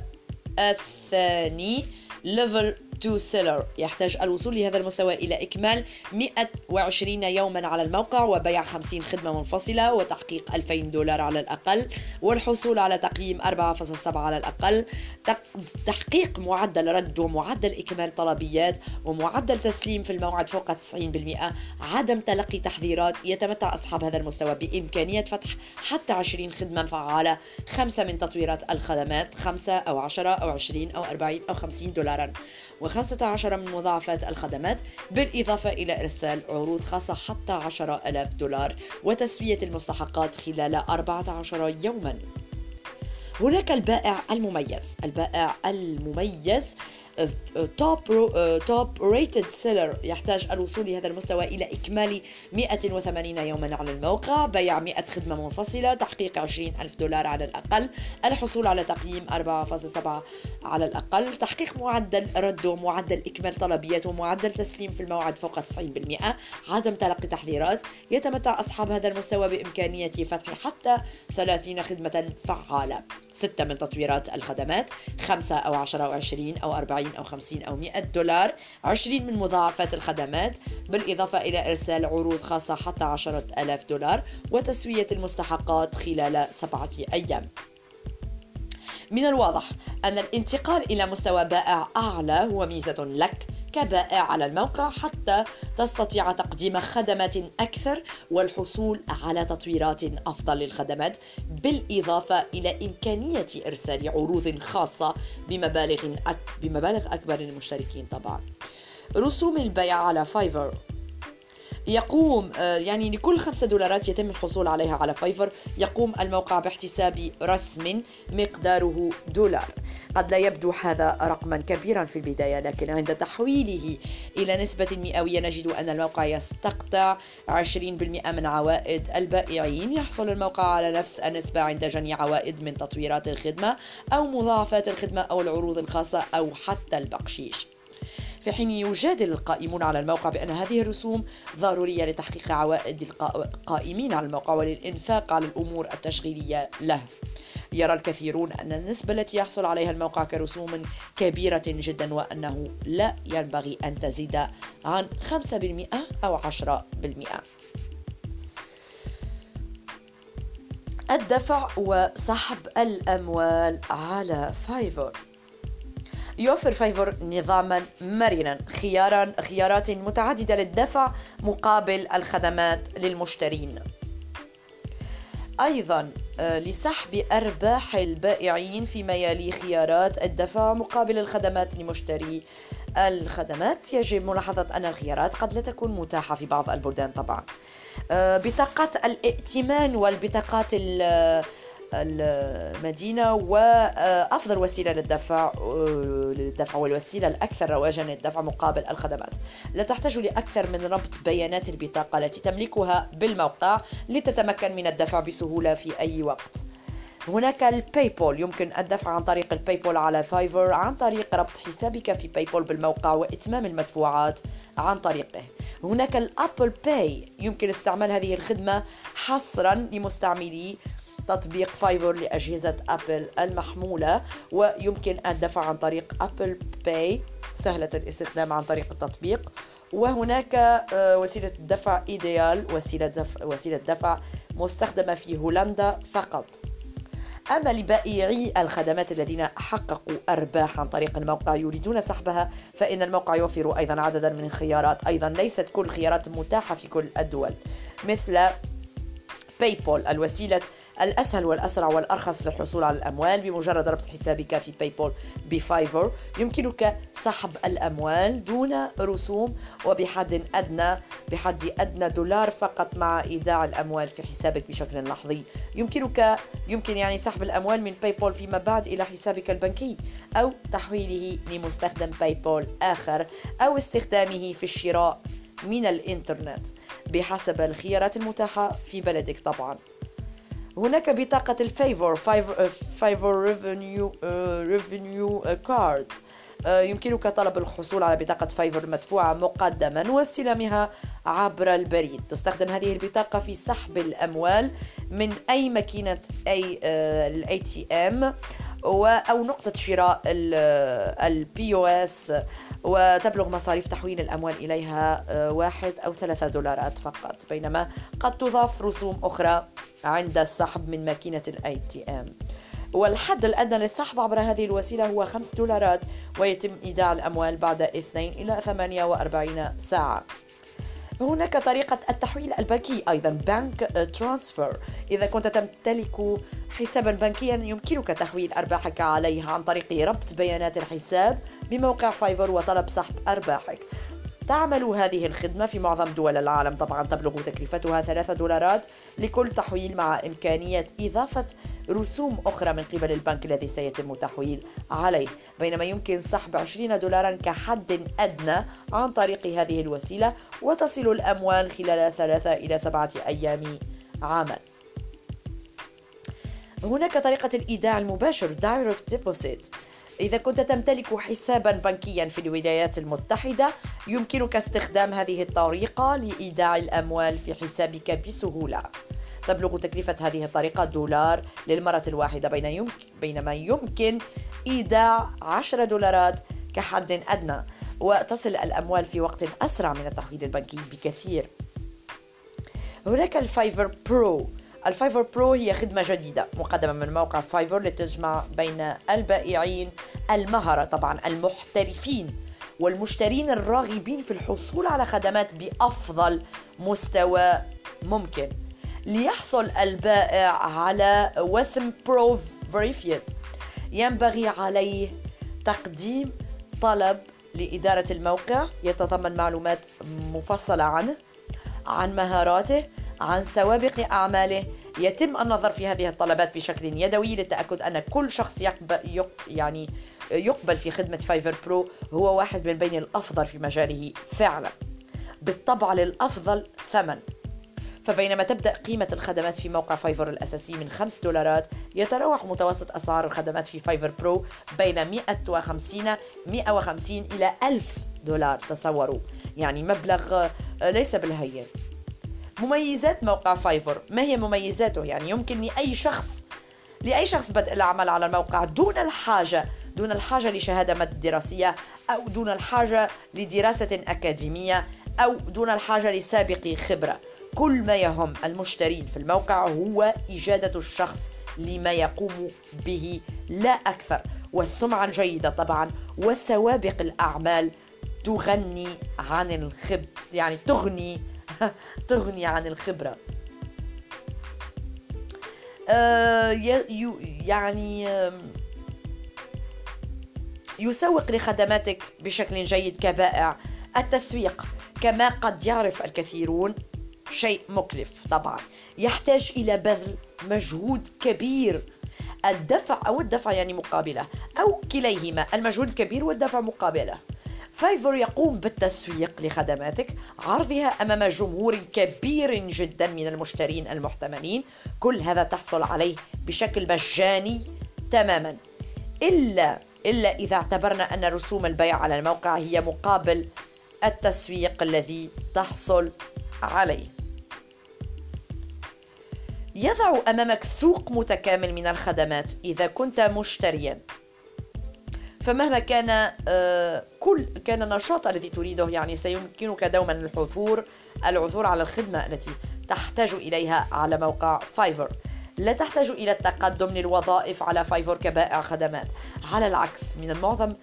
الثاني level to seller يحتاج الوصول لهذا المستوى إلى إكمال 120 يوما على الموقع وبيع 50 خدمة منفصلة وتحقيق 2000 دولار على الأقل والحصول على تقييم 4.7 على الأقل. تحقيق معدل رد ومعدل إكمال طلبيات ومعدل تسليم في الموعد فوق 90% عدم تلقي تحذيرات يتمتع أصحاب هذا المستوى بإمكانية فتح حتى 20 خدمة فعالة. خمسة من تطويرات الخدمات خمسة أو 10 أو 20 أو 40 أو 50 دولارا. وخمسة عشر من مضاعفات الخدمات بالإضافة إلى إرسال عروض خاصة حتى عشرة ألاف دولار وتسوية المستحقات خلال 14 يوما. هناك البائع المميز البائع المميز top top rated seller يحتاج الوصول لهذا المستوى إلى إكمال 180 يوما على الموقع. بيع 100 خدمة منفصلة تحقيق 20 ألف دولار على الأقل. الحصول على تقييم 4.7 على الأقل. تحقيق معدل رد ومعدل إكمال طلبيات ومعدل تسليم في الموعد فوق 90% عدم تلقي تحذيرات. يتمتع أصحاب هذا المستوى بإمكانية فتح حتى 30 خدمة فعالة. ستة من تطويرات الخدمات خمسة أو عشرة أو عشرين أو أربعين أو خمسين أو مئة دولار عشرين من مضاعفات الخدمات بالإضافة إلى إرسال عروض خاصة حتى عشرة ألاف دولار وتسوية المستحقات خلال سبعة أيام. من الواضح أن الانتقال إلى مستوى بائع أعلى هو ميزة لك كبائع على الموقع حتى تستطيع تقديم خدمات أكثر والحصول على تطويرات أفضل للخدمات بالإضافة إلى إمكانية إرسال عروض خاصة بمبالغ بمبالغ أكبر للمشتركين طبعا. رسوم البيع على فايفر يقوم آه، يعني لكل خمسة دولارات يتم الحصول عليها على فايفر يقوم الموقع باحتساب رسم مقداره دولار. قد لا يبدو هذا رقما كبيرا في البداية لكن عند تحويله إلى نسبة مئوية نجد أن الموقع يستقطع 20% من عوائد البائعين. يحصل الموقع على نفس النسبة عند جني عوائد من تطويرات الخدمة أو مضاعفات الخدمة أو العروض الخاصة أو حتى البقشيش في حين يجادل القائمون على الموقع بأن هذه الرسوم ضرورية لتحقيق عوائد القائمين على الموقع وللإنفاق على الأمور التشغيلية له. يرى الكثيرون أن النسبة التي يحصل عليها الموقع كرسوم كبيرة جدا وأنه لا ينبغي أن تزيد عن 5% أو 10% الدفع وسحب الأموال على فايفر يوفر فايفر نظاما مرنا. خيارا خيارات متعددة للدفع مقابل الخدمات للمشترين. أيضا آه، لسحب أرباح البائعين فيما يلي خيارات الدفع مقابل الخدمات لمشتري. الخدمات يجب ملاحظة أن الخيارات قد لا تكون متاحة في بعض البلدان طبعا. آه، بطاقات الائتمان والبطاقات المدينة وأفضل وسيلة للدفع للدفع والوسيلة الأكثر رواجا للدفع مقابل الخدمات. لا تحتاج لأكثر من ربط بيانات البطاقة التي تملكها بالموقع لتتمكن من الدفع بسهولة في أي وقت. هناك ال PayPal يمكن الدفع عن طريق ال PayPal على Fiverr عن طريق ربط حسابك في PayPal بالموقع وإتمام المدفوعات عن طريقه. هناك ال Apple Pay يمكن استعمال هذه الخدمة حصرا لمستعملي تطبيق Fiverr لأجهزة Apple المحمولة ويمكن الدفع عن طريق Apple Pay سهلة الاستخدام عن طريق التطبيق. وهناك آه، وسيلة الدفع iDEAL وسيلة دفع, وسيلة دفع مستخدمة في هولندا فقط. أما لبائعي الخدمات الذين حققوا أرباح عن طريق الموقع يريدون سحبها فإن الموقع يوفر أيضا عددا من الخيارات. أيضا ليست كل الخيارات متاحة في كل الدول مثل PayPal الوسيلة الأسهل والأسرع والأرخص للحصول على الأموال بمجرد ربط حسابك في PayPal ب Fiverr. يمكنك سحب الأموال دون رسوم وبحد أدنى بحد أدنى دولار فقط مع إيداع الأموال في حسابك بشكل لحظي. يمكنك يمكن يعني سحب الأموال من PayPal فيما بعد إلى حسابك البنكي أو تحويله لمستخدم PayPal آخر أو استخدامه في الشراء من الإنترنت بحسب الخيارات المتاحة في بلدك طبعاً. هناك بطاقة ال Fiverr Fiverr revenue revenue card. يمكنك طلب الحصول على بطاقة Fiverr مدفوعة مقدما واستلامها عبر البريد. تستخدم هذه البطاقة في سحب الأموال من أي ماكينة أي ال ATM أو نقطة شراء ال POS وتبلغ مصاريف تحويل الأموال إليها آه، واحد أو ثلاثة دولارات فقط بينما قد تضاف رسوم أخرى عند السحب من ماكينة ال ATM والحد الأدنى للسحب عبر هذه الوسيلة هو 5 دولارات ويتم إيداع الأموال بعد 2 إلى 48 ساعة. هناك طريقة التحويل البنكي أيضا bank transfer إذا كنت تمتلك حسابا بنكيا يمكنك تحويل أرباحك عليه عن طريق ربط بيانات الحساب بموقع فايفر وطلب سحب أرباحك. تعمل هذه الخدمة في معظم دول العالم. طبعا تبلغ تكلفتها ثلاثة دولارات لكل تحويل مع إمكانية إضافة رسوم أخرى من قبل البنك الذي سيتم تحويل عليه. بينما يمكن سحب 20 دولارا كحد أدنى عن طريق هذه الوسيلة وتصل الأموال خلال ثلاثة إلى سبعة أيام عمل. هناك طريقة الإيداع المباشر Direct Deposit. إذا كنت تمتلك حسابا بنكيا في الولايات المتحدة يمكنك استخدام هذه الطريقة لإيداع الأموال في حسابك بسهولة. تبلغ تكلفة هذه الطريقة دولار للمرة الواحدة بين يمكن بينما يمكن إيداع 10 دولارات كحد أدنى وتصل الأموال في وقت أسرع من التحويل البنكي بكثير. هناك ال Fiverr Pro ال Fiverr Pro هي خدمة جديدة مقدمة من موقع Fiverr لتجمع بين البائعين المهرة طبعا المحترفين والمشترين الراغبين في الحصول على خدمات بأفضل مستوى ممكن. ليحصل البائع على وسم Pro Verified. ينبغي عليه تقديم طلب لإدارة الموقع يتضمن معلومات مفصلة عنه عن مهاراته عن سوابق أعماله. يتم النظر في هذه الطلبات بشكل يدوي للتأكد أن كل شخص يقبل يعني يقبل في خدمة Fiverr Pro هو واحد من بين الأفضل في مجاله فعلا. بالطبع للأفضل ثمن. فبينما تبدأ قيمة الخدمات في موقع Fiverr الأساسي من 5 دولارات يتراوح متوسط أسعار الخدمات في Fiverr Pro بين 150 150 إلى 1000 دولار. تصوروا يعني مبلغ ليس بالهين. مميزات موقع Fiverr. ما هي مميزاته؟ يعني يمكن لأي شخص لأي شخص بدء العمل على الموقع دون الحاجة دون الحاجة لشهادة مد دراسية أو دون الحاجة لدراسة أكاديمية أو دون الحاجة لسابق خبرة. كل ما يهم المشترين في الموقع هو إجادة الشخص لما يقوم به لا أكثر. والسمعة الجيدة طبعا وسوابق الأعمال تغني عن الخب يعني تغني تغني عن الخبرة. آه، يعني يسوق لخدماتك بشكل جيد كبائع. التسويق كما قد يعرف الكثيرون شيء مكلف طبعا. يحتاج إلى بذل مجهود كبير. الدفع أو الدفع يعني مقابلة أو كليهما المجهود الكبير والدفع مقابلة. فايفر يقوم بالتسويق لخدماتك عرضها أمام جمهور كبير جدا من المشترين المحتملين. كل هذا تحصل عليه بشكل مجاني تماما. إلا إلا إذا اعتبرنا أن رسوم البيع على الموقع هي مقابل التسويق الذي تحصل عليه. يضع أمامك سوق متكامل من الخدمات إذا كنت مشتريا. فمهما كان آه، كل كان النشاط الذي تريده يعني سيمكنك دوما الحضور العثور على الخدمة التي تحتاج إليها على موقع Fiverr. لا تحتاج إلى التقدم للوظائف على Fiverr كبائع خدمات. على العكس من المعظم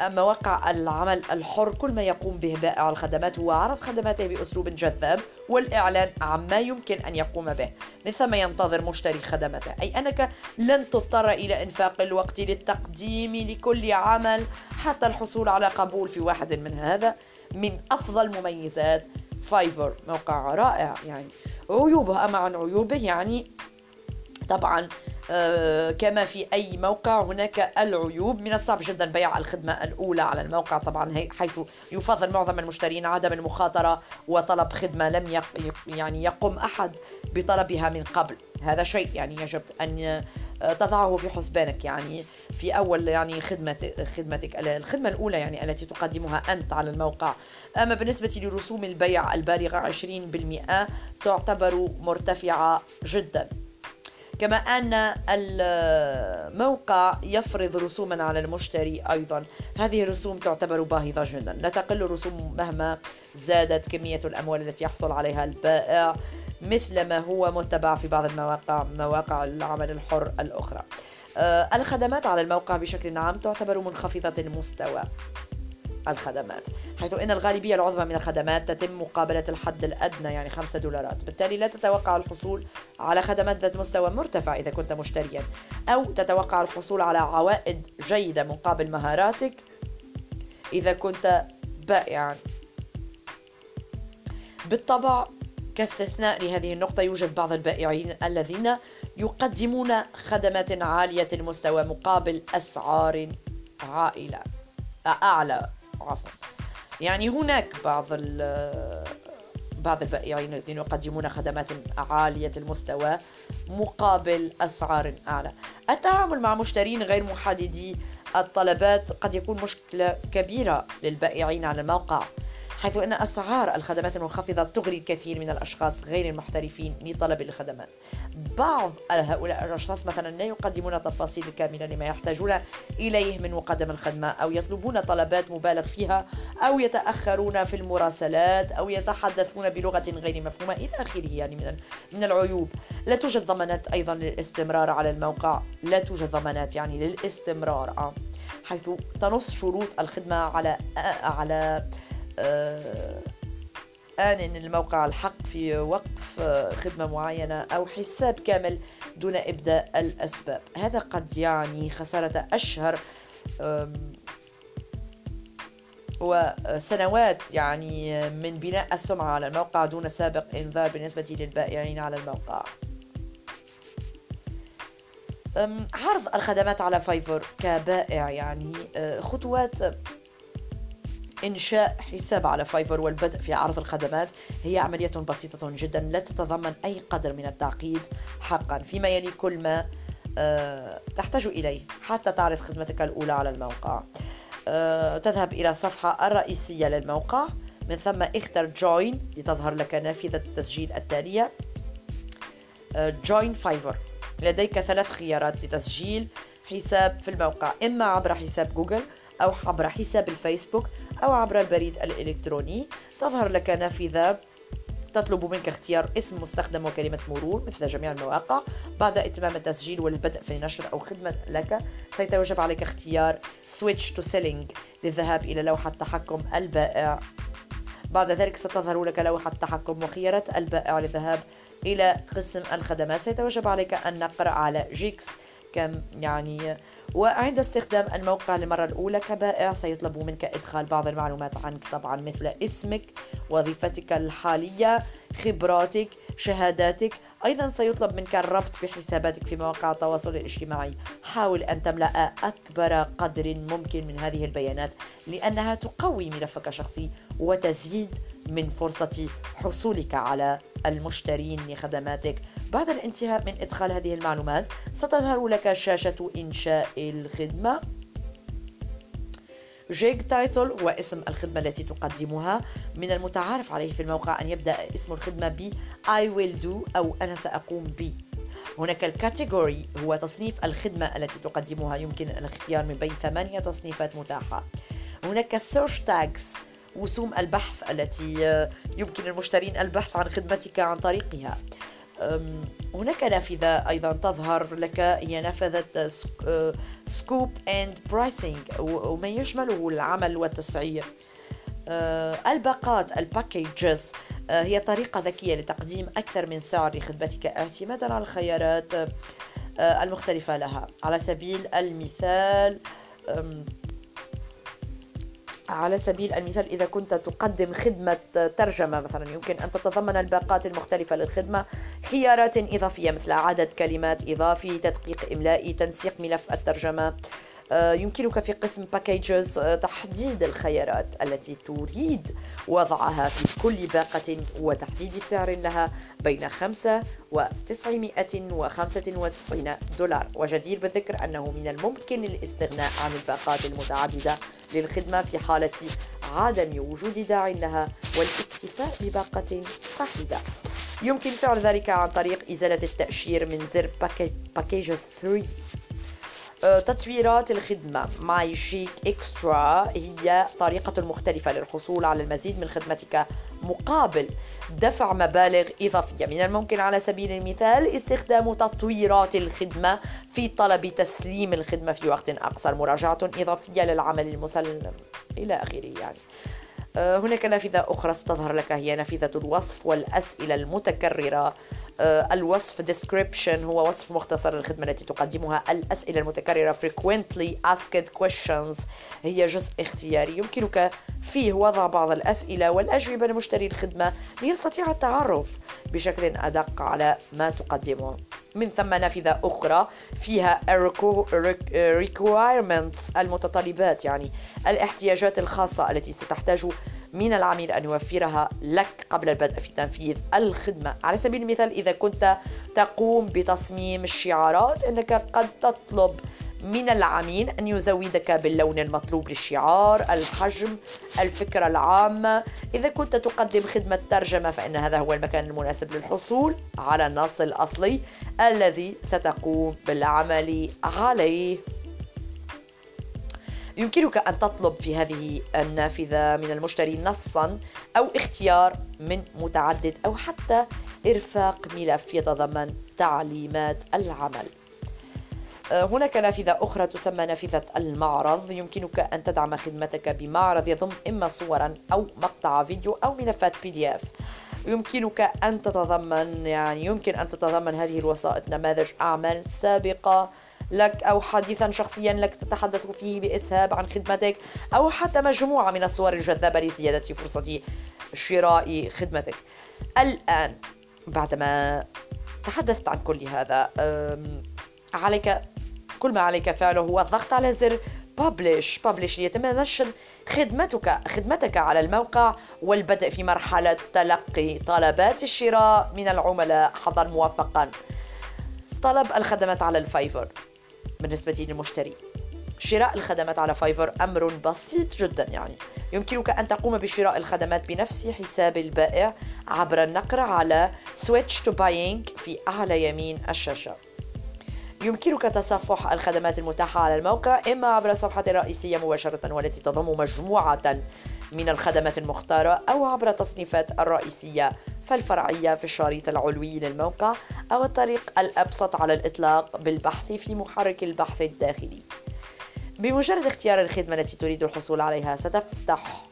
مواقع العمل الحر كل ما يقوم به بائع الخدمات هو عرض خدماته بأسلوب جذاب والإعلان عما يمكن أن يقوم به. من ثم ينتظر مشتري خدمته أي أنك لن تضطر إلى إنفاق الوقت للتقديم لكل عمل حتى الحصول على قبول في واحد من هذا من أفضل مميزات فايفر. موقع رائع يعني عيوبه أما عن عيوبه يعني طبعا كما في أي موقع هناك العيوب. من الصعب جدا بيع الخدمة الأولى على الموقع طبعا حيث يفضل معظم المشترين عدم المخاطرة وطلب خدمة لم يعني يقم أحد بطلبها من قبل. هذا شيء يعني يجب أن آه، تضعه في حسبانك. يعني في أول يعني خدمة خدمتك الخدمة الأولى يعني التي تقدمها أنت على الموقع. أما بالنسبة لرسوم البيع البالغة 20% تعتبر مرتفعة جدا. كما أن الموقع يفرض رسوما على المشتري أيضا. هذه الرسوم تعتبر باهظة جدا. لا تقل الرسوم مهما زادت كمية الأموال التي يحصل عليها البائع مثل ما هو متبع في بعض المواقع مواقع العمل الحر الأخرى. آه، الخدمات على الموقع بشكل عام تعتبر منخفضة المستوى. الخدمات حيث أن الغالبية العظمى من الخدمات تتم مقابلة الحد الأدنى يعني 5 دولارات. بالتالي لا تتوقع الحصول على خدمات ذات مستوى مرتفع إذا كنت مشتريا أو تتوقع الحصول على عوائد جيدة مقابل مهاراتك إذا كنت بائعا. بالطبع كاستثناء لهذه النقطة يوجد بعض البائعين الذين يقدمون خدمات عالية المستوى مقابل أسعار عائلة أعلى. عفوا يعني هناك بعض بعض البائعين الذين يقدمون خدمات عالية المستوى مقابل أسعار أعلى. التعامل مع مشترين غير محددي الطلبات قد يكون مشكلة كبيرة للبائعين على الموقع. حيث أن أسعار الخدمات المنخفضة تغري الكثير من الأشخاص غير المحترفين لطلب الخدمات. بعض هؤلاء الأشخاص مثلا لا يقدمون تفاصيل كاملة لما يحتاجون إليه من مقدم الخدمة أو يطلبون طلبات مبالغ فيها أو يتأخرون في المراسلات أو يتحدثون بلغة غير مفهومة إلى آخره يعني من من العيوب. لا توجد ضمانات أيضا للاستمرار على الموقع. لا توجد ضمانات يعني للاستمرار آه. حيث تنص شروط الخدمة على على آن الموقع الحق في وقف خدمة معينة أو حساب كامل دون إبداء الأسباب. هذا قد يعني خسارة أشهر وسنوات يعني من بناء السمعة على الموقع دون سابق إنذار بالنسبة للبائعين على الموقع. عرض الخدمات على فايفر كبائع يعني آه، خطوات إنشاء حساب على Fiverr والبدء في عرض الخدمات. هي عملية بسيطة جدا لا تتضمن أي قدر من التعقيد حقا فيما يلي كل ما آه، تحتاج إليه حتى تعرض خدمتك الأولى على الموقع. آه، تذهب إلى الصفحة الرئيسية للموقع. من ثم اختر Join لتظهر لك نافذة التسجيل التالية. آه، Fiverr. لديك ثلاث خيارات لتسجيل حساب في الموقع إما عبر حساب جوجل أو عبر حساب الفيسبوك أو عبر البريد الإلكتروني. تظهر لك نافذة تطلب منك اختيار اسم مستخدم وكلمة مرور مثل جميع المواقع. بعد إتمام التسجيل والبدء في نشر أو خدمة لك سيتوجب عليك اختيار Switch to Selling للذهاب إلى لوحة تحكم البائع. بعد ذلك ستظهر لك لوحة تحكم وخيارات البائع للذهاب إلى قسم الخدمات. سيتوجب عليك أن نقرأ على جيكس كم يعني وعند استخدام الموقع للمرة الأولى كبائع. سيطلب منك إدخال بعض المعلومات عنك طبعا مثل اسمك وظيفتك الحالية خبراتك شهاداتك أيضا سيطلب منك الربط بحساباتك في مواقع التواصل الاجتماعي. حاول أن تملأ أكبر قدر ممكن من هذه البيانات لأنها تقوي ملفك الشخصي وتزيد من فرصة حصولك على المشترين لخدماتك. بعد الانتهاء من إدخال هذه المعلومات ستظهر لك شاشة إنشاء الخدمة. Gig Title هو اسم الخدمة التي تقدمها. من المتعارف عليه في الموقع أن يبدأ اسم الخدمة ب I will do أو أنا سأقوم ب. هناك ال Category هو تصنيف الخدمة التي تقدمها. يمكن الاختيار من بين ثمانية تصنيفات متاحة. هناك ال Search Tags وسوم البحث التي يمكن المشترين البحث عن خدمتك عن طريقها. هناك نافذة أيضا تظهر لك هي نافذة Scope and Pricing وما يشمله العمل والتسعير. أه، الباقات ال Packages أه، هي طريقة ذكية لتقديم أكثر من سعر لخدمتك اعتمادا على الخيارات أه، المختلفة لها. على سبيل المثال على سبيل المثال إذا كنت تقدم خدمة ترجمة مثلا يمكن أن تتضمن الباقات المختلفة للخدمة خيارات إضافية مثل عدد كلمات إضافي تدقيق إملائي تنسيق ملف الترجمة. يمكنك في قسم باكيجز آه، تحديد الخيارات التي تريد وضعها في كل باقة وتحديد سعر لها بين 5 و 995 دولار. وجدير بالذكر أنه من الممكن الاستغناء عن الباقات المتعددة للخدمة في حالة عدم وجود داع لها والاكتفاء بباقة واحدة. يمكن فعل ذلك عن طريق إزالة التأشير من زر Packages 3 تطويرات الخدمة. My Gig Extra هي طريقة مختلفة للحصول على المزيد من خدمتك مقابل دفع مبالغ إضافية. من الممكن على سبيل المثال استخدام تطويرات الخدمة في طلب تسليم الخدمة في وقت أقصر. مراجعة إضافية للعمل المسلم إلى آخره يعني. آه، هناك نافذة أخرى ستظهر لك هي نافذة الوصف والأسئلة المتكررة الوصف description هو وصف مختصر للخدمة التي تقدمها الأسئلة المتكررة frequently asked questions. هي جزء اختياري يمكنك فيه وضع بعض الأسئلة والأجوبة لمشتري الخدمة ليستطيع التعرف بشكل أدق على ما تقدمه. من ثم نافذة أخرى فيها requirements المتطلبات يعني الاحتياجات الخاصة التي ستحتاج من العميل أن يوفرها لك قبل البدء في تنفيذ الخدمة. على سبيل المثال إذا كنت تقوم بتصميم الشعارات أنك قد تطلب من العميل أن يزودك باللون المطلوب للشعار الحجم الفكرة العامة. إذا كنت تقدم خدمة ترجمة فإن هذا هو المكان المناسب للحصول على النص الأصلي الذي ستقوم بالعمل عليه. يمكنك أن تطلب في هذه النافذة من المشتري نصا أو اختيار من متعدد أو حتى إرفاق ملف يتضمن تعليمات العمل. آه، هناك نافذة أخرى تسمى نافذة المعرض. يمكنك أن تدعم خدمتك بمعرض يضم إما صورا أو مقطع فيديو أو ملفات بي دي اف يمكنك أن تتضمن يعني يمكن أن تتضمن هذه الوسائط نماذج أعمال سابقة لك أو حديثا شخصيا لك تتحدث فيه بإسهاب عن خدمتك أو حتى مجموعة من الصور الجذابة لزيادة فرصة شراء خدمتك. الآن بعدما تحدثت عن كل هذا عليك كل ما عليك فعله هو الضغط على زر بابليش بابليش ليتم نشر خدمتك خدمتك على الموقع والبدء في مرحلة تلقي طلبات الشراء من العملاء. حظا موفقا. طلب الخدمات على ال Fiverr. بالنسبة للمشتري شراء الخدمات على Fiverr أمر بسيط جدا يعني. يمكنك أن تقوم بشراء الخدمات بنفس حساب البائع عبر النقر على Switch to Buying في أعلى يمين الشاشة. يمكنك تصفح الخدمات المتاحة على الموقع إما عبر الصفحة الرئيسية مباشرة والتي تضم مجموعة من الخدمات المختارة أو عبر التصنيفات الرئيسية فالفرعية في الشريط العلوي للموقع أو الطريق الأبسط على الإطلاق بالبحث في محرك البحث الداخلي. بمجرد اختيار الخدمة التي تريد الحصول عليها ستفتح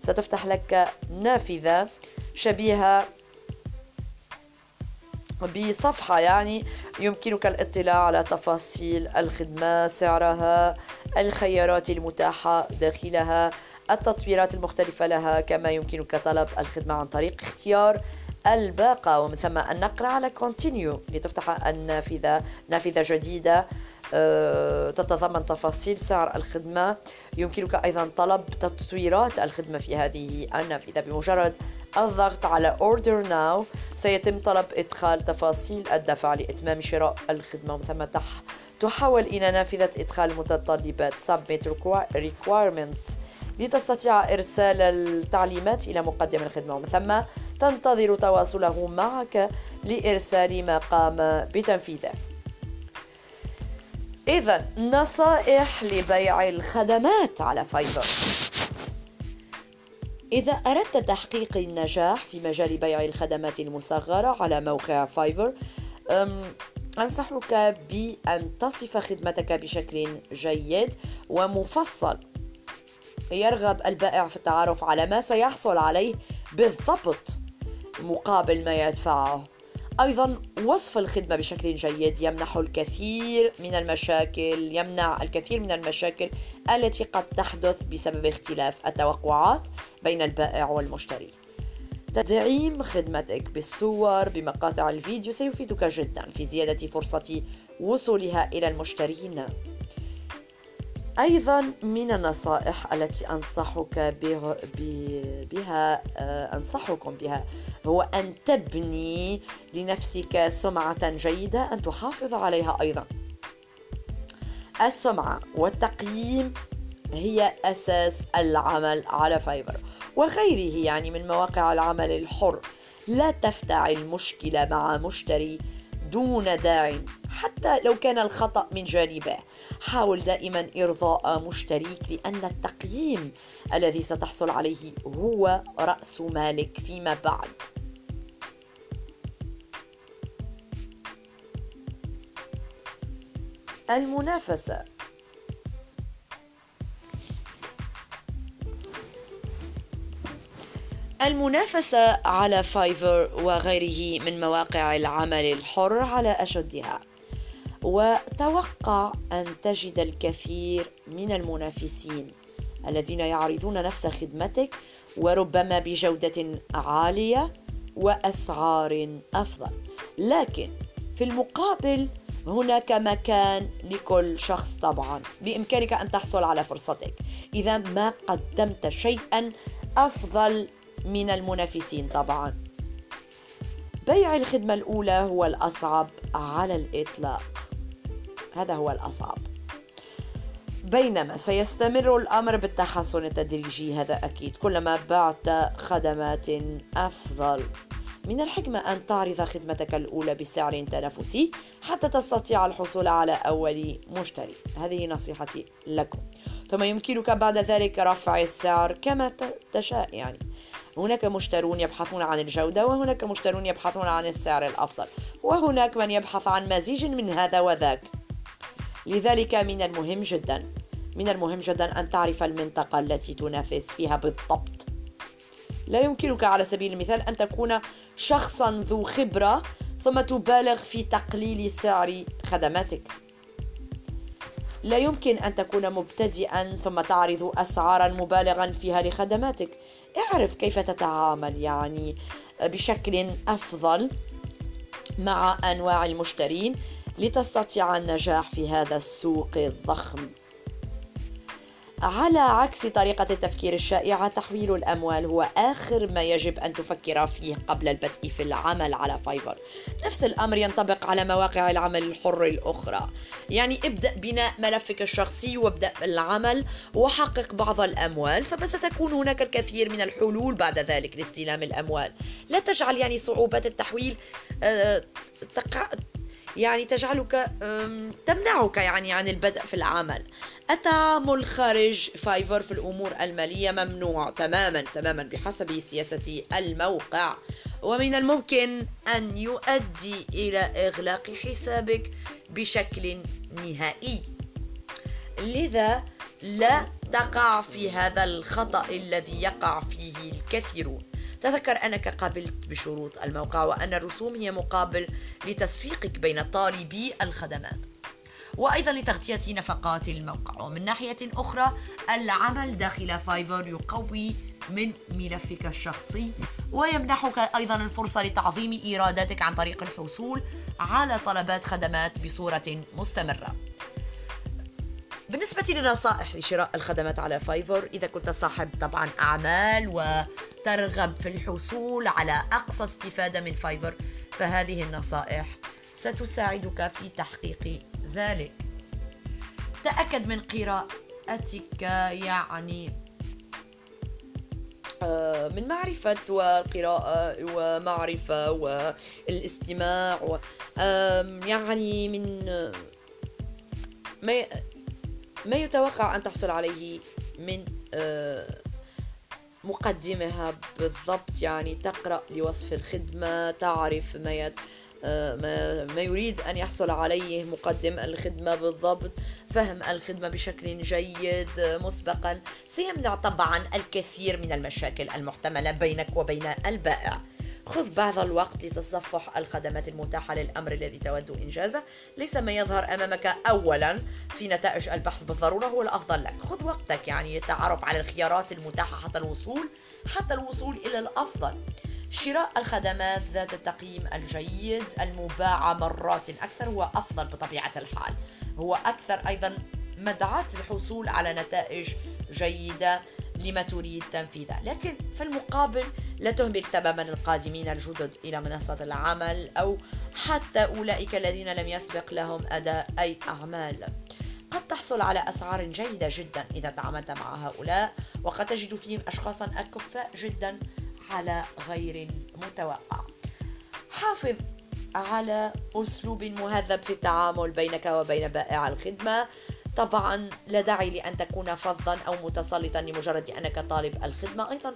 ستفتح لك نافذة شبيهة بصفحة يعني يمكنك الاطلاع على تفاصيل الخدمة سعرها الخيارات المتاحة داخلها التطويرات المختلفة لها كما يمكنك طلب الخدمة عن طريق اختيار الباقة. ومن ثم النقر على continue لتفتح النافذة نافذة جديدة. تتضمن تفاصيل سعر الخدمة. يمكنك أيضا طلب تطويرات الخدمة في هذه النافذة بمجرد الضغط على Order Now سيتم طلب إدخال تفاصيل الدفع لإتمام شراء الخدمة. ومن ثم تحول إلى نافذة إدخال المتطلبات Submit Requirements لتستطيع إرسال التعليمات إلى مقدم الخدمة. ومن ثم تنتظر تواصله معك لإرسال ما قام بتنفيذه. إذا نصائح لبيع الخدمات على Fiverr إذا أردت تحقيق النجاح في مجال بيع الخدمات المصغرة على موقع Fiverr أنصحك بأن تصف خدمتك بشكل جيد ومفصل. يرغب البائع في التعرف على ما سيحصل عليه بالضبط مقابل ما يدفعه. أيضا وصف الخدمة بشكل جيد يمنح الكثير من المشاكل يمنع الكثير من المشاكل التي قد تحدث بسبب اختلاف التوقعات بين البائع والمشتري. تدعيم خدمتك بالصور بمقاطع الفيديو سيفيدك جدا في زيادة فرصة وصولها إلى المشترين. أيضا من النصائح التي أنصحك بها آه، أنصحكم بها هو أن تبني لنفسك سمعة جيدة أن تحافظ عليها أيضا. السمعة والتقييم هي أساس العمل على فايبر وغيره يعني من مواقع العمل الحر. لا تفتعل مشكلة مع مشتري دون داع حتى لو كان الخطأ من جانبه. حاول دائما إرضاء مشتريك لأن التقييم الذي ستحصل عليه هو رأس مالك فيما بعد. المنافسة. المنافسة على فايفر وغيره من مواقع العمل الحر على أشدها. وتوقع أن تجد الكثير من المنافسين الذين يعرضون نفس خدمتك وربما بجودة عالية وأسعار أفضل. لكن في المقابل هناك مكان لكل شخص طبعا. بإمكانك أن تحصل على فرصتك. إذا ما قدمت شيئا أفضل من المنافسين طبعا. بيع الخدمة الأولى هو الأصعب على الإطلاق. هذا هو الأصعب. بينما سيستمر الأمر بالتحسن التدريجي هذا أكيد كلما بعت خدمات أفضل. من الحكمة أن تعرض خدمتك الأولى بسعر تنافسي حتى تستطيع الحصول على أول مشتري. هذه نصيحتي لكم. ثم يمكنك بعد ذلك رفع السعر كما تشاء يعني. هناك مشترون يبحثون عن الجودة وهناك مشترون يبحثون عن السعر الأفضل وهناك من يبحث عن مزيج من هذا وذاك. لذلك من المهم جدا من المهم جدا أن تعرف المنطقة التي تنافس فيها بالضبط. لا يمكنك على سبيل المثال أن تكون شخصا ذو خبرة ثم تبالغ في تقليل سعر خدماتك. لا يمكن أن تكون مبتدئا ثم تعرض أسعارا مبالغا فيها لخدماتك. اعرف كيف تتعامل يعني بشكل أفضل مع أنواع المشترين لتستطيع النجاح في هذا السوق الضخم. على عكس طريقة التفكير الشائعة تحويل الأموال هو آخر ما يجب أن تفكر فيه قبل البدء في العمل على فايفر نفس الأمر ينطبق على مواقع العمل الحر الأخرى. يعني ابدأ بناء ملفك الشخصي وابدأ العمل وحقق بعض الأموال فستكون هناك الكثير من الحلول بعد ذلك لاستلام الأموال. لا تجعل يعني صعوبات التحويل آه، يعني تجعلك تمنعك يعني عن البدء في العمل. التعامل خارج فايفر في الأمور المالية ممنوع تماما تماما بحسب سياسة الموقع. ومن الممكن أن يؤدي إلى إغلاق حسابك بشكل نهائي. لذا لا تقع في هذا الخطأ الذي يقع فيه الكثيرون. تذكر أنك قابلت بشروط الموقع وأن الرسوم هي مقابل لتسويقك بين طالبي الخدمات. وأيضا لتغطية نفقات الموقع. ومن ناحية أخرى العمل داخل فايفر يقوي من ملفك الشخصي ويمنحك أيضا الفرصة لتعظيم إيراداتك عن طريق الحصول على طلبات خدمات بصورة مستمرة. بالنسبة لنصائح لشراء الخدمات على Fiverr إذا كنت صاحب طبعا أعمال وترغب في الحصول على أقصى استفادة من Fiverr فهذه النصائح ستساعدك في تحقيق ذلك. تأكد من قراءتك يعني آه، من معرفة وقراءة ومعرفة والاستماع يعني من ما ما يتوقع أن تحصل عليه من آه، مقدمها بالضبط. يعني تقرأ لوصف الخدمة تعرف ما آه، ما, ما يريد أن يحصل عليه مقدم الخدمة بالضبط. فهم الخدمة بشكل جيد مسبقا. سيمنع طبعا الكثير من المشاكل المحتملة بينك وبين البائع. خذ بعض الوقت لتصفح الخدمات المتاحة للأمر الذي تود إنجازه. ليس ما يظهر أمامك أولا في نتائج البحث بالضرورة هو الأفضل لك. خذ وقتك يعني للتعرف على الخيارات المتاحة حتى الوصول حتى الوصول إلى الأفضل. شراء الخدمات ذات التقييم الجيد المباعة مرات أكثر هو أفضل بطبيعة الحال. هو أكثر أيضا مدعاة للحصول على نتائج جيدة لما تريد تنفيذه لكن في المقابل لا تهمل تماما القادمين الجدد إلى منصة العمل أو حتى أولئك الذين لم يسبق لهم أداء أي أعمال. قد تحصل على أسعار جيدة جدا إذا تعاملت مع هؤلاء وقد تجد فيهم أشخاصا أكفاء جدا على غير المتوقع حافظ على أسلوب مهذب في التعامل بينك وبين بائع الخدمة. طبعا لا داعي لأن تكون فظا أو متسلطا لمجرد أنك طالب الخدمة. أيضا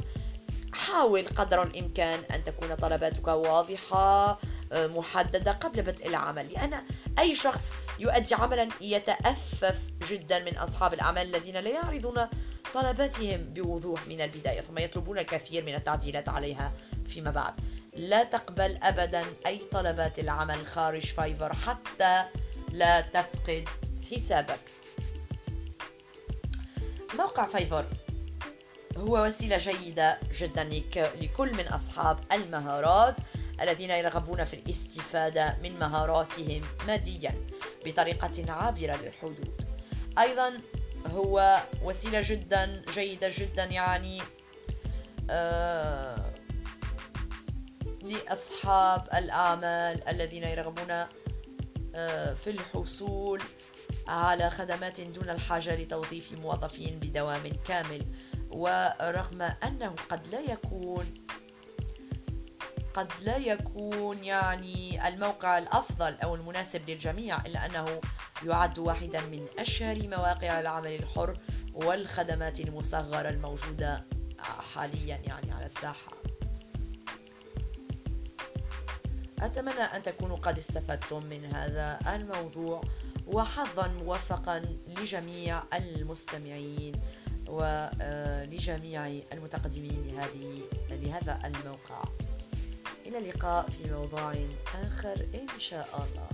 حاول قدر الإمكان أن تكون طلباتك واضحة آه، محددة قبل بدء العمل. لأن أي شخص يؤدي عملا يتأفف جدا من أصحاب الأعمال الذين لا يعرضون طلباتهم بوضوح من البداية ثم يطلبون الكثير من التعديلات عليها فيما بعد. لا تقبل أبدا أي طلبات العمل خارج Fiverr حتى لا تفقد حسابك. موقع Fiverr. هو وسيلة جيدة جدا لكل من أصحاب المهارات الذين يرغبون في الاستفادة من مهاراتهم ماديا بطريقة عابرة للحدود. أيضا هو وسيلة جدا جيدة جدا يعني آه لأصحاب الأعمال الذين يرغبون آه في الحصول على خدمات دون الحاجة لتوظيف موظفين بدوام كامل ورغم أنه قد لا يكون قد لا يكون يعني الموقع الأفضل أو المناسب للجميع إلا أنه يعد واحدا من أشهر مواقع العمل الحر والخدمات المصغرة الموجودة حاليا يعني على الساحة. أتمنى أن تكونوا قد استفدتم من هذا الموضوع. وحظا موفقا لجميع المستمعين ولجميع المتقدمين لهذه لهذا الموقع. إلى اللقاء في موضوع آخر إن شاء الله.